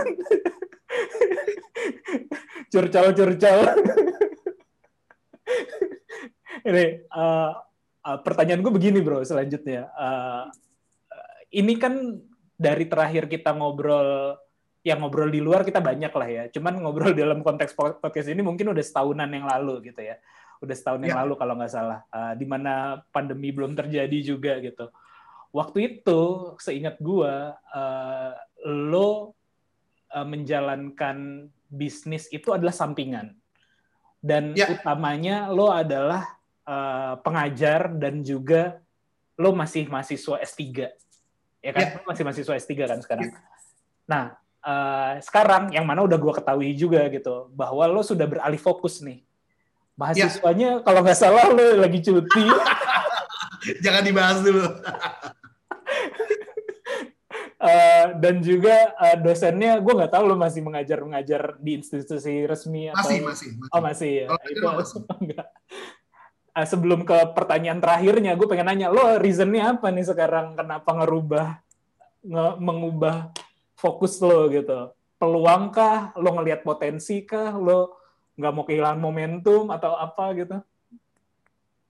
curcal-curcal. Ini eh, eh, pertanyaan gue begini bro, selanjutnya. Eh, ini kan dari terakhir kita ngobrol yang ngobrol di luar kita banyak lah ya. Cuman ngobrol dalam konteks po- podcast ini mungkin udah setahunan yang lalu gitu ya. Udah setahun yang Ya. lalu kalau nggak salah. Eh, di mana pandemi belum terjadi juga gitu. Waktu itu seingat gua eh, lo menjalankan bisnis itu adalah sampingan. Dan Ya. utamanya lo adalah eh, pengajar dan juga lo masih mahasiswa S3. Ya kan? Ya. Lo masih mahasiswa S3 kan sekarang. Nah, eh, sekarang yang mana udah gua ketahui juga gitu bahwa lo sudah beralih fokus nih. Mahasiswanya kalau nggak salah lo lagi cuti. Jangan dibahas dulu. Eh, dan juga eh, dosennya gue nggak tahu lo masih mengajar mengajar di institusi resmi atau Masih, masih. masih. oh masih ya? Kalau itu ngajar masih. enggak. Eh, sebelum ke pertanyaan terakhirnya gue pengen nanya lo reasonnya apa nih sekarang? Kenapa ngerubah nge- mengubah fokus lo gitu? Peluang kah? Lo ngelihat potensi kah? Lo nggak mau kehilangan momentum atau apa gitu?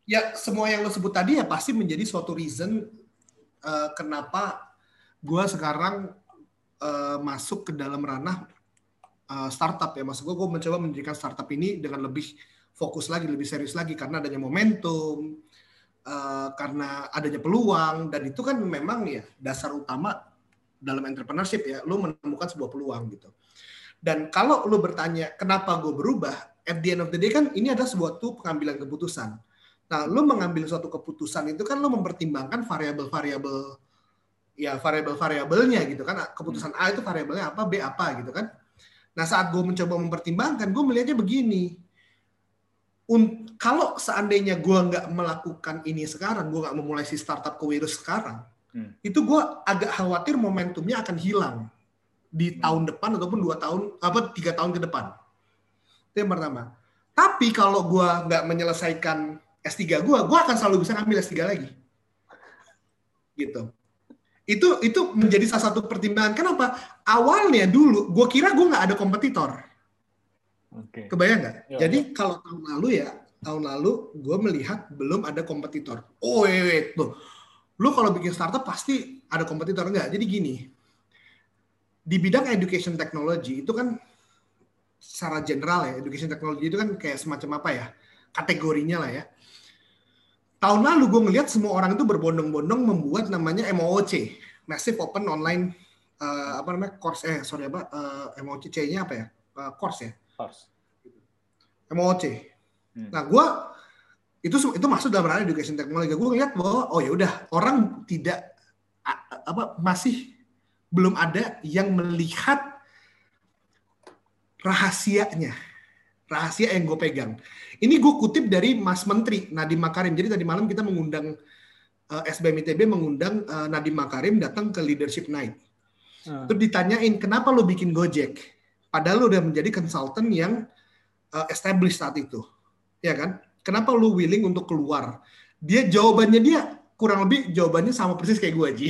Ya, semua yang lo sebut tadi ya pasti menjadi suatu reason eh, kenapa gue sekarang eh, masuk ke dalam ranah eh, startup ya. Maksud gue, gue mencoba mendirikan startup ini dengan lebih fokus lagi, lebih serius lagi karena adanya momentum, eh, karena adanya peluang dan itu kan memang ya dasar utama dalam entrepreneurship ya, lo menemukan sebuah peluang gitu. Dan kalau lo bertanya kenapa gue berubah, at the end of the day kan ini adalah sebuah tuh pengambilan keputusan. Nah, lo mengambil suatu keputusan itu kan lo mempertimbangkan variabel-variabel ya variabel-variabelnya gitu kan. Keputusan A itu variabelnya apa, B apa gitu kan. Nah, saat gue mencoba mempertimbangkan, gue melihatnya begini. Un- kalau seandainya gue nggak melakukan ini sekarang, gue nggak memulai si startup kewirus sekarang, Hmm. itu gue agak khawatir momentumnya akan hilang di tahun depan ataupun dua tahun apa tiga tahun ke depan. Itu yang pertama. Tapi kalau gue nggak menyelesaikan S3 gue, gue akan selalu bisa ngambil S3 lagi. Gitu. Itu itu menjadi salah satu pertimbangan. Kenapa? Awalnya dulu, gue kira gue nggak ada kompetitor. oke Kebayang nggak? Ya, Jadi kalau tahun lalu ya, tahun lalu gue melihat belum ada kompetitor. Oh, wait, wait, tuh. Lu kalau bikin startup pasti ada kompetitor enggak? Jadi gini, di bidang education technology itu kan secara general ya, education technology itu kan kayak semacam apa ya, kategorinya lah ya. Tahun lalu gue ngelihat semua orang itu berbondong-bondong membuat namanya MOOC, Massive Open Online eh, apa namanya course eh sorry apa eh, MOOC C-nya apa ya? Eh, course ya. Harus. MOOC. Hmm. Nah, gue itu itu masuk dalam ranah education technology. Gue ngeliat bahwa oh ya udah orang tidak apa masih belum ada yang melihat rahasianya, rahasia yang gue pegang. Ini gue kutip dari Mas Menteri Nadiem Makarim. Jadi tadi malam kita mengundang eh, SBM ITB mengundang eh, Nadiem Makarim datang ke Leadership Night. Hmm. Terus ditanyain kenapa lo bikin Gojek? Padahal lo udah menjadi konsultan yang uh, established saat itu, ya kan? Kenapa lo willing untuk keluar? Dia jawabannya dia kurang lebih jawabannya sama persis kayak gue aja.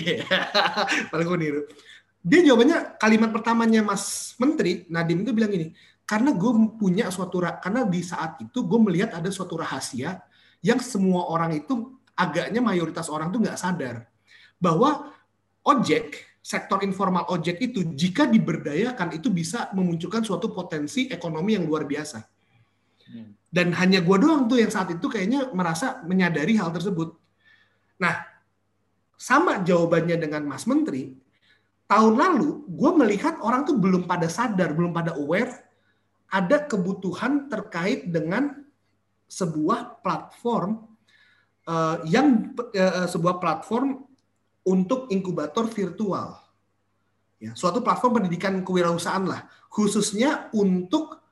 Paling gue niru. Dia jawabannya kalimat pertamanya Mas Menteri Nadiem itu bilang gini, karena gue punya suatu karena di saat itu gue melihat ada suatu rahasia yang semua orang itu agaknya mayoritas orang tuh nggak sadar bahwa ojek sektor informal ojek itu jika diberdayakan itu bisa memunculkan suatu potensi ekonomi yang luar biasa. Dan hanya gue doang tuh yang saat itu kayaknya merasa menyadari hal tersebut. Nah sama jawabannya dengan Mas Menteri tahun lalu gue melihat orang tuh belum pada sadar belum pada aware ada kebutuhan terkait dengan sebuah platform eh, yang eh, sebuah platform untuk inkubator virtual. Ya, suatu platform pendidikan kewirausahaan lah, khususnya untuk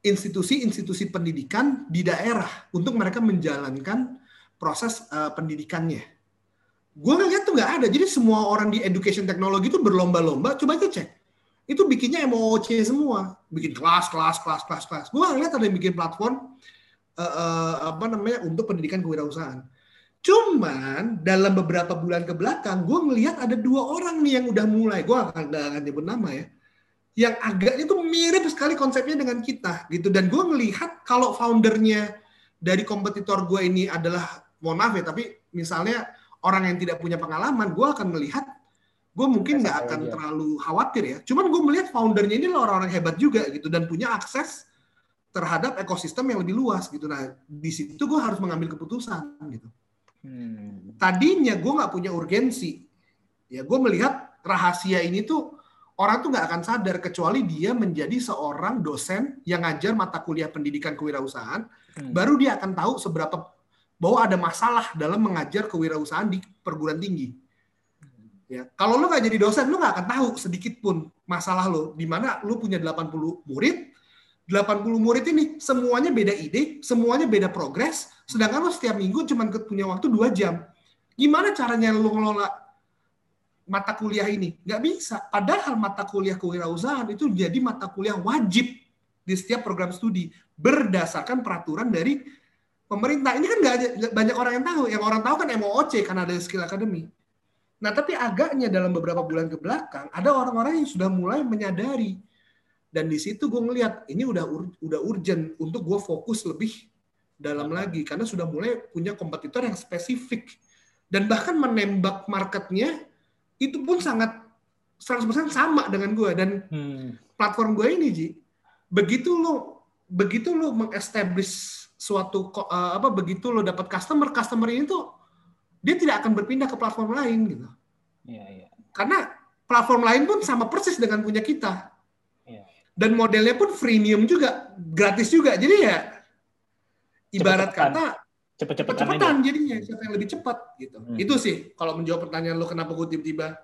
institusi-institusi pendidikan di daerah untuk mereka menjalankan proses eh, pendidikannya. Gue ngeliat tuh nggak ada, jadi semua orang di education technology itu berlomba-lomba, coba aja cek. Itu bikinnya MOOC semua, bikin kelas, kelas, kelas, kelas, kelas. Gue ngeliat ada yang bikin platform eh, eh, apa namanya untuk pendidikan kewirausahaan. Cuman dalam beberapa bulan ke belakang, gue ngelihat ada dua orang nih yang udah mulai, gue akan, akan nyebut nama ya, yang agaknya tuh mirip sekali konsepnya dengan kita gitu. Dan gue ngelihat kalau foundernya dari kompetitor gue ini adalah, mohon maaf ya, tapi misalnya orang yang tidak punya pengalaman, gue akan melihat, gue mungkin nggak akan aja. terlalu khawatir ya. Cuman gue melihat foundernya ini adalah orang-orang hebat juga gitu dan punya akses terhadap ekosistem yang lebih luas gitu. Nah di situ gue harus mengambil keputusan gitu Hmm. tadinya gue nggak punya urgensi ya gue melihat rahasia ini tuh orang tuh nggak akan sadar kecuali dia menjadi seorang dosen yang ngajar mata kuliah pendidikan kewirausahaan Hmm. baru dia akan tahu seberapa bahwa ada masalah dalam mengajar kewirausahaan di perguruan tinggi ya kalau lo nggak jadi dosen lo nggak akan tahu sedikit pun masalah lo di mana lo punya 80 murid 80 murid ini semuanya beda ide, semuanya beda progres, sedangkan lo setiap minggu cuma punya waktu dua jam. Gimana caranya lo ngelola mata kuliah ini? Nggak bisa. Padahal mata kuliah kewirausahaan itu jadi mata kuliah wajib di setiap program studi berdasarkan peraturan dari pemerintah. Ini kan nggak banyak orang yang tahu. Yang orang tahu kan MOOC karena ada skill academy. Nah, tapi agaknya dalam beberapa bulan ke belakang ada orang-orang yang sudah mulai menyadari. Dan di situ gue ngelihat ini udah ur- udah urgent untuk gue fokus lebih dalam lagi karena sudah mulai punya kompetitor yang spesifik. Dan bahkan menembak marketnya itu pun sangat 100% sama dengan gue dan Hmm. platform gue ini Ji begitu lo begitu lo mengestablish suatu eh, apa begitu lo dapat customer customer ini tuh dia tidak akan berpindah ke platform lain gitu Iya, iya. karena platform lain pun sama persis dengan punya kita. Iya. Dan modelnya pun freemium juga, gratis juga. Jadi ya ibarat Cepet-cepetan. kata Cepet-cepetan aja. cepat-cepatan jadinya siapa yang lebih cepat gitu. Hmm. Itu sih kalau menjawab pertanyaan lo kenapa gue tiba-tiba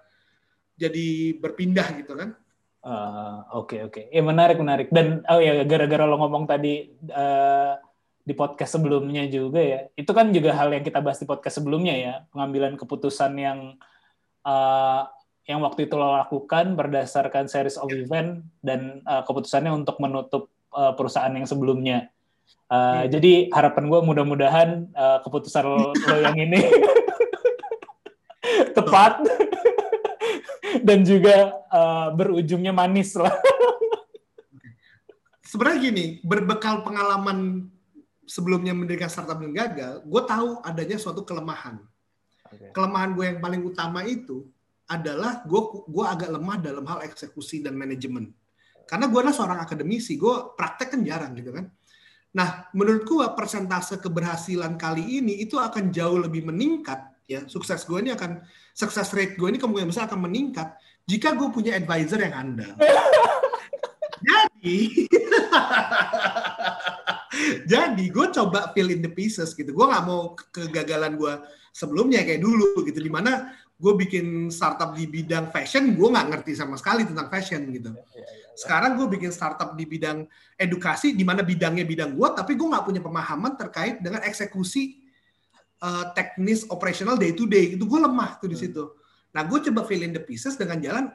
jadi berpindah gitu kan. Ah, Oke oke, ya menarik menarik. Dan oh ya gara-gara lo ngomong tadi eh, di podcast sebelumnya juga ya, itu kan juga hal yang kita bahas di podcast sebelumnya ya, pengambilan keputusan yang eh, yang waktu itu lo lakukan berdasarkan series of event dan eh, keputusannya untuk menutup eh, perusahaan yang sebelumnya. Eh, Jadi harapan gue mudah-mudahan eh, keputusan lo, lo yang ini tepat dan juga eh, berujungnya manis lah. Sebenarnya gini, berbekal pengalaman sebelumnya mendirikan startup yang gagal, gue tahu adanya suatu kelemahan. Kelemahan gue yang paling utama itu adalah gue gue agak lemah dalam hal eksekusi dan manajemen. Karena gue adalah seorang akademisi, gue praktek kan jarang gitu kan. Nah, menurut gue persentase keberhasilan kali ini itu akan jauh lebih meningkat ya. Sukses gue ini akan sukses rate gue ini kemungkinan besar akan meningkat jika gue punya advisor yang handal. Jadi Jadi gue coba fill in the pieces gitu. Gue nggak mau kegagalan gue sebelumnya kayak dulu gitu. Di mana gue bikin startup di bidang fashion, gue nggak ngerti sama sekali tentang fashion gitu. Sekarang gue bikin startup di bidang edukasi, di mana bidangnya bidang gue, tapi gue nggak punya pemahaman terkait dengan eksekusi uh, teknis operasional day to day. Itu gue lemah tuh di situ. Nah gue coba fill in the pieces dengan jalan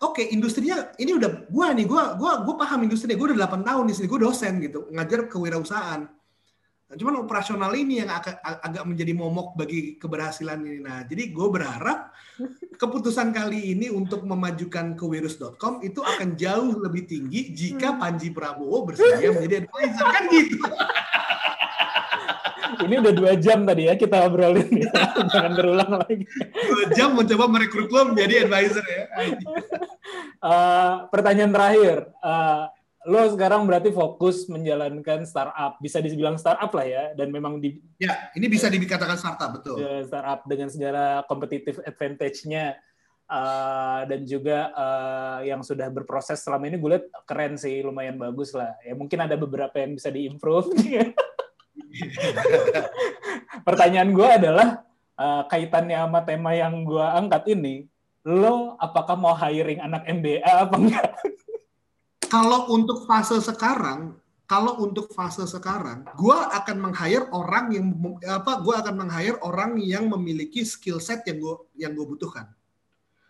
oke industrinya ini udah gua nih gua gua gua paham industrinya gua udah 8 tahun di sini gua dosen gitu ngajar kewirausahaan Nah, cuman operasional ini yang agak, agak menjadi momok bagi keberhasilan ini. Nah, jadi gue berharap keputusan kali ini untuk memajukan ke wirus.com itu akan jauh lebih tinggi jika Panji Prabowo bersedia menjadi advisor kan gitu. Ini udah dua jam tadi ya kita obrolin. Jangan berulang lagi. Dua jam mencoba merekrut lo menjadi advisor ya. Uh, pertanyaan terakhir. Uh, lo sekarang berarti fokus menjalankan startup, bisa dibilang startup lah ya, dan memang di ya ini bisa dikatakan startup betul. Ya, startup dengan segala competitive advantage-nya uh, dan juga uh, yang sudah berproses selama ini gue lihat keren sih, lumayan bagus lah. Ya mungkin ada beberapa yang bisa diimprove. Pertanyaan gue adalah uh, kaitannya sama tema yang gue angkat ini, lo apakah mau hiring anak MBA apa enggak? kalau untuk fase sekarang, kalau untuk fase sekarang, gue akan meng-hire orang yang apa? Gue akan meng-hire orang yang memiliki skill set yang gue yang gue butuhkan.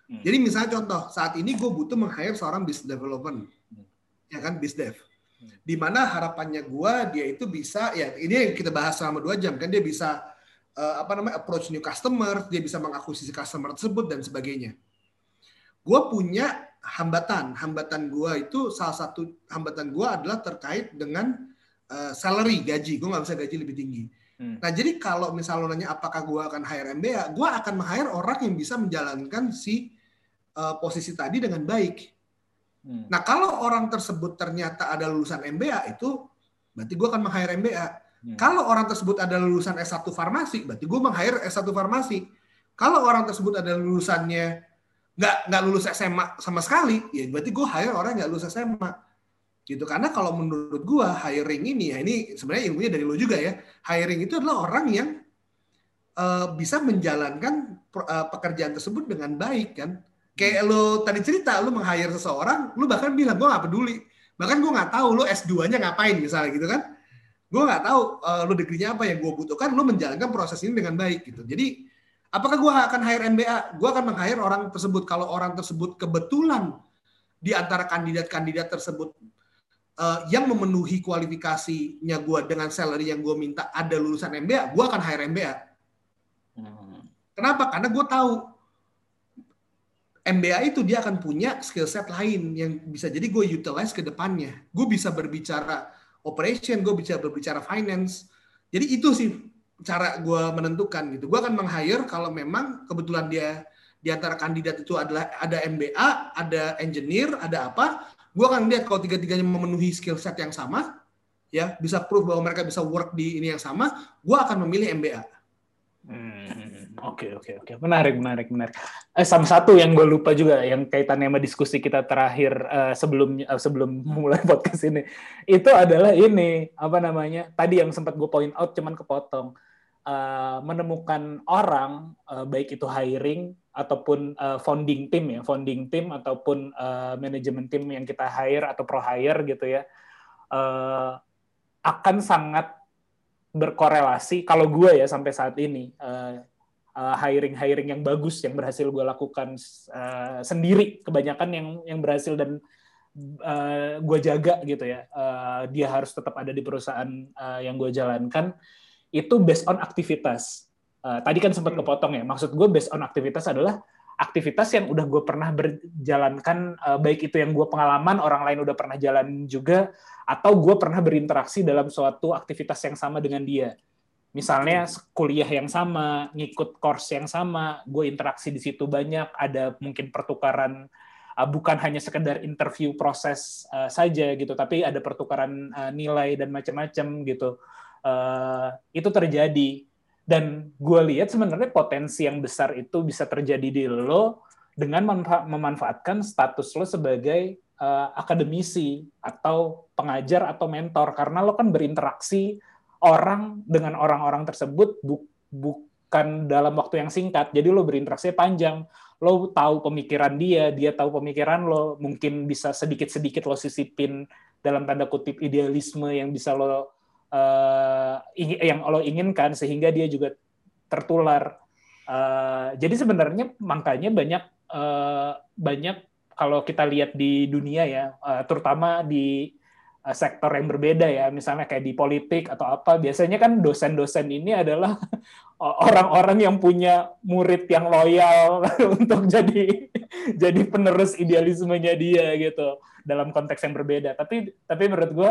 Hmm. Jadi misalnya contoh, saat ini gue butuh meng-hire seorang business development, hmm. ya kan, business dev. Hmm. Di mana harapannya gue dia itu bisa, ya ini yang kita bahas selama dua jam kan dia bisa uh, apa namanya approach new customer, dia bisa mengakuisisi customer tersebut dan sebagainya. Gue punya hambatan. Hambatan gua itu salah satu hambatan gua adalah terkait dengan uh, salary gaji. Gua nggak bisa gaji lebih tinggi. Hmm. Nah jadi kalau misalnya nanya apakah gua akan hire MBA, gua akan hire orang yang bisa menjalankan si uh, posisi tadi dengan baik. Hmm. Nah kalau orang tersebut ternyata ada lulusan MBA itu berarti gua akan meng-hire MBA. Hmm. Kalau orang tersebut ada lulusan S1 farmasi, berarti gue meng-hire S1 farmasi. Kalau orang tersebut ada lulusannya nggak nggak lulus SMA sama sekali, ya berarti gue hire orang nggak lulus SMA gitu karena kalau menurut gue hiring ini ya ini sebenarnya ilmunya dari lo juga ya hiring itu adalah orang yang uh, bisa menjalankan uh, pekerjaan tersebut dengan baik kan kayak lo tadi cerita lo meng-hire seseorang lo bahkan bilang gue nggak peduli bahkan gue nggak tahu lo S2 nya ngapain misalnya gitu kan gue nggak tahu uh, lo degrinya apa yang gue butuhkan lo menjalankan proses ini dengan baik gitu jadi Apakah gue akan hire MBA? Gue akan meng-hire orang tersebut. Kalau orang tersebut kebetulan di antara kandidat-kandidat tersebut uh, yang memenuhi kualifikasinya gue dengan salary yang gue minta ada lulusan MBA, gue akan hire MBA. Hmm. Kenapa? Karena gue tahu MBA itu dia akan punya skill set lain yang bisa jadi gue utilize ke depannya. Gue bisa berbicara operation, gue bisa berbicara finance. Jadi itu sih cara gue menentukan gitu. Gue akan meng-hire kalau memang kebetulan dia di antara kandidat itu adalah ada MBA, ada engineer, ada apa. Gue akan lihat kalau tiga-tiganya memenuhi skill set yang sama, ya bisa proof bahwa mereka bisa work di ini yang sama, gue akan memilih MBA. Hmm, oke oke oke, menarik menarik menarik. Eh, sama satu yang gue lupa juga yang kaitannya sama diskusi kita terakhir uh, sebelum uh, sebelum mulai podcast ini, itu adalah ini apa namanya tadi yang sempat gue point out cuman kepotong. Uh, menemukan orang uh, baik itu hiring ataupun uh, founding team ya, founding team ataupun uh, manajemen tim yang kita hire atau pro hire gitu ya, uh, akan sangat berkorelasi kalau gue ya sampai saat ini hiring hiring yang bagus yang berhasil gue lakukan uh, sendiri kebanyakan yang yang berhasil dan uh, gue jaga gitu ya uh, dia harus tetap ada di perusahaan uh, yang gue jalankan itu based on aktivitas. Uh, tadi kan sempat hmm. kepotong ya. Maksud gue based on aktivitas adalah aktivitas yang udah gue pernah berjalankan, uh, baik itu yang gue pengalaman, orang lain udah pernah jalan juga, atau gue pernah berinteraksi dalam suatu aktivitas yang sama dengan dia. Misalnya kuliah yang sama, ngikut course yang sama, gue interaksi di situ banyak, ada mungkin pertukaran uh, bukan hanya sekedar interview proses uh, saja gitu, tapi ada pertukaran uh, nilai dan macam-macam gitu. Itu terjadi. Dan gue lihat sebenarnya potensi yang besar itu bisa terjadi di lo dengan memanfaatkan status lo sebagai uh, akademisi atau pengajar atau mentor. Karena lo kan berinteraksi orang dengan orang-orang tersebut bu bukan dalam waktu yang singkat. Jadi lo berinteraksi panjang. Lo tahu pemikiran dia dia tahu pemikiran lo. Mungkin bisa sedikit-sedikit lo sisipin dalam tanda kutip idealisme yang bisa lo uh, yang Allah inginkan sehingga dia juga tertular. Uh, jadi sebenarnya makanya banyak uh, banyak kalau kita lihat di dunia ya, uh, terutama di sektor yang berbeda ya, misalnya kayak di politik atau apa, biasanya kan dosen-dosen ini adalah orang-orang yang punya murid yang loyal untuk jadi jadi penerus idealismenya dia gitu dalam konteks yang berbeda. Tapi tapi menurut gue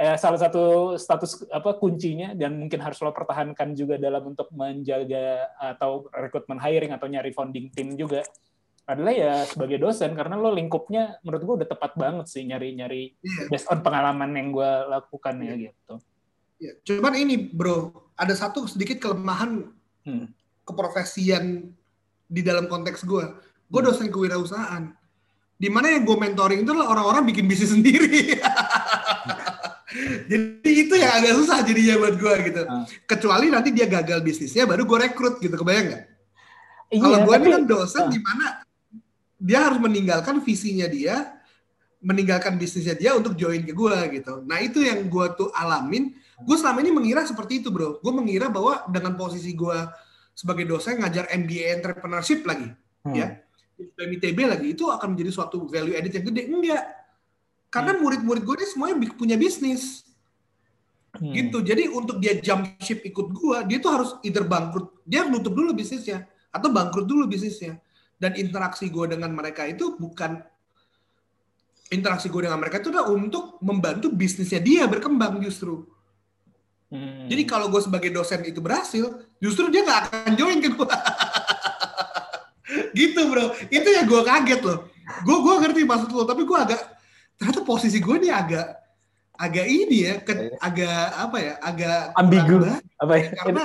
eh, salah satu status apa kuncinya dan mungkin harus lo pertahankan juga dalam untuk menjaga atau rekrutmen hiring atau nyari founding team juga adalah ya sebagai dosen karena lo lingkupnya menurut gue udah tepat banget sih nyari-nyari Iya. based on pengalaman yang gue lakukan ya gitu. Ya, cuman ini bro, ada satu sedikit kelemahan Hmm. keprofesian di dalam konteks gue. Gue Hmm. dosen kewirausahaan. Di mana yang gue mentoring itu adalah orang-orang bikin bisnis sendiri. Jadi itu yang agak susah jadinya buat gue gitu. Hmm. Kecuali nanti dia gagal bisnisnya, baru gue rekrut gitu, kebayang nggak? Iya, Kalau gue ini kan dosen Ah. di mana dia harus meninggalkan visinya dia, meninggalkan bisnisnya dia untuk join ke gue gitu. Nah itu yang gue tuh alamin. Gue selama ini mengira seperti itu bro. Gue mengira bahwa dengan posisi gue sebagai dosen ngajar MBA entrepreneurship lagi, Hmm. ya, ITB lagi itu akan menjadi suatu value added yang gede. Enggak. Karena murid-murid gue ini semuanya punya bisnis Hmm. gitu. Jadi untuk dia jump ship ikut gua, dia tuh harus either bangkrut, dia nutup dulu bisnisnya atau bangkrut dulu bisnisnya. Dan interaksi gue dengan mereka itu bukan interaksi gue dengan mereka itu adalah untuk membantu bisnisnya dia berkembang justru. Hmm. Jadi kalau gue sebagai dosen itu berhasil, justru dia nggak akan join ke gue. gitu bro, itu yang gue kaget loh. Gue gua ngerti maksud lo, tapi gue agak ternyata posisi gue nih agak agak ini ya, ke- agak apa ya, agak Ambigu. apa ya? karena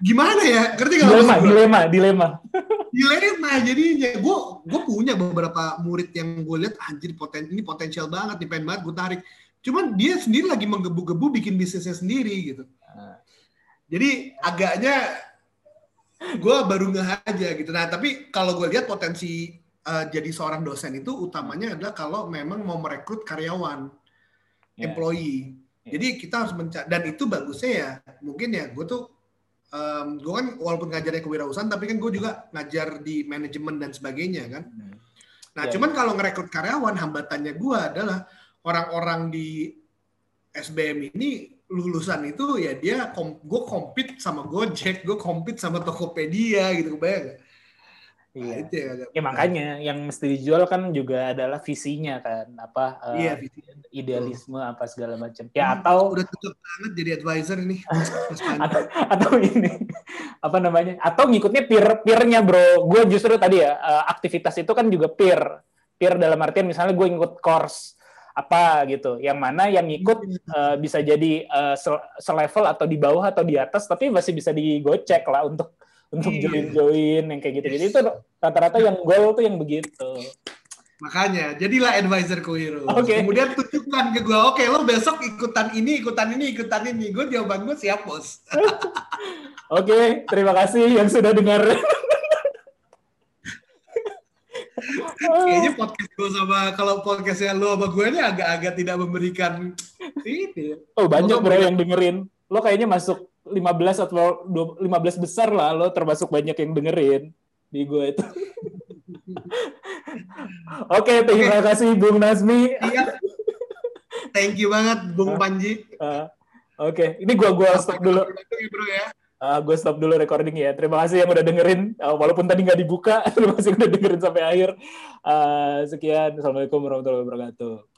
gimana ya, ngerti nggak dilema, gue? dilema, dilema. dilema jadinya gue gue punya beberapa murid yang gue lihat anjir poten ini potensial banget nih pengen banget gue tarik cuman dia sendiri lagi menggebu-gebu bikin bisnisnya sendiri gitu jadi agaknya gue baru ngeh aja gitu nah tapi kalau gue lihat potensi eh, jadi seorang dosen itu utamanya adalah kalau memang mau merekrut karyawan Ya. employee Ya. jadi kita harus mencari dan itu bagusnya ya mungkin ya gue tuh em, gue kan walaupun ngajarnya kewirausahaan tapi kan gue juga ngajar di manajemen dan sebagainya kan. Nah Ya, cuman kalau ngerekrut karyawan hambatannya gue adalah orang-orang di SBM ini lulusan itu ya dia kom gue compete sama Gojek, gue compete sama Tokopedia gitu kebayang Nah, Iya. itu ya, Ya makanya yang mesti dijual kan juga adalah visinya kan, apa eh, Iya, visi. idealisme apa segala macam. Ya atau udah cocok banget jadi advisor ini. Atau atau ini apa namanya? Atau ngikutnya peer peernya bro. Gue justru tadi ya eh, aktivitas itu kan juga peer. Peer dalam artian misalnya gue ikut course apa gitu, yang mana yang ikut eh, bisa jadi se- selevel atau di bawah atau di atas, tapi masih bisa digocek lah untuk untuk Iya. join-join yang kayak gitu. Jadi itu rata-rata yang goal tuh yang begitu. Makanya, jadilah advisor ku hero. Oke. Kemudian tunjukkan ke gue, oke lo besok ikutan ini, ikutan ini, ikutan ini. Gue jawaban gue siap bos. Oke, terima kasih yang sudah dengar. Kayaknya podcast gue sama, kalau podcastnya lo sama gue ini agak-agak tidak memberikan ini. Oh, banyak bro yang dengerin. Lo kayaknya masuk 15 atau 20 15 besar lah, lo termasuk banyak yang dengerin di gue itu. Oke, terima kasih Bung Nazmi. Iya. Thank you banget Bung Panji. Uh, Oke, ini gua gua stop dulu. Bro ya. Uh, gue stop dulu recording ya. Terima kasih yang udah dengerin. Uh, walaupun tadi nggak dibuka, terima kasih udah dengerin sampai akhir. Uh, sekian. Assalamualaikum warahmatullahi wabarakatuh.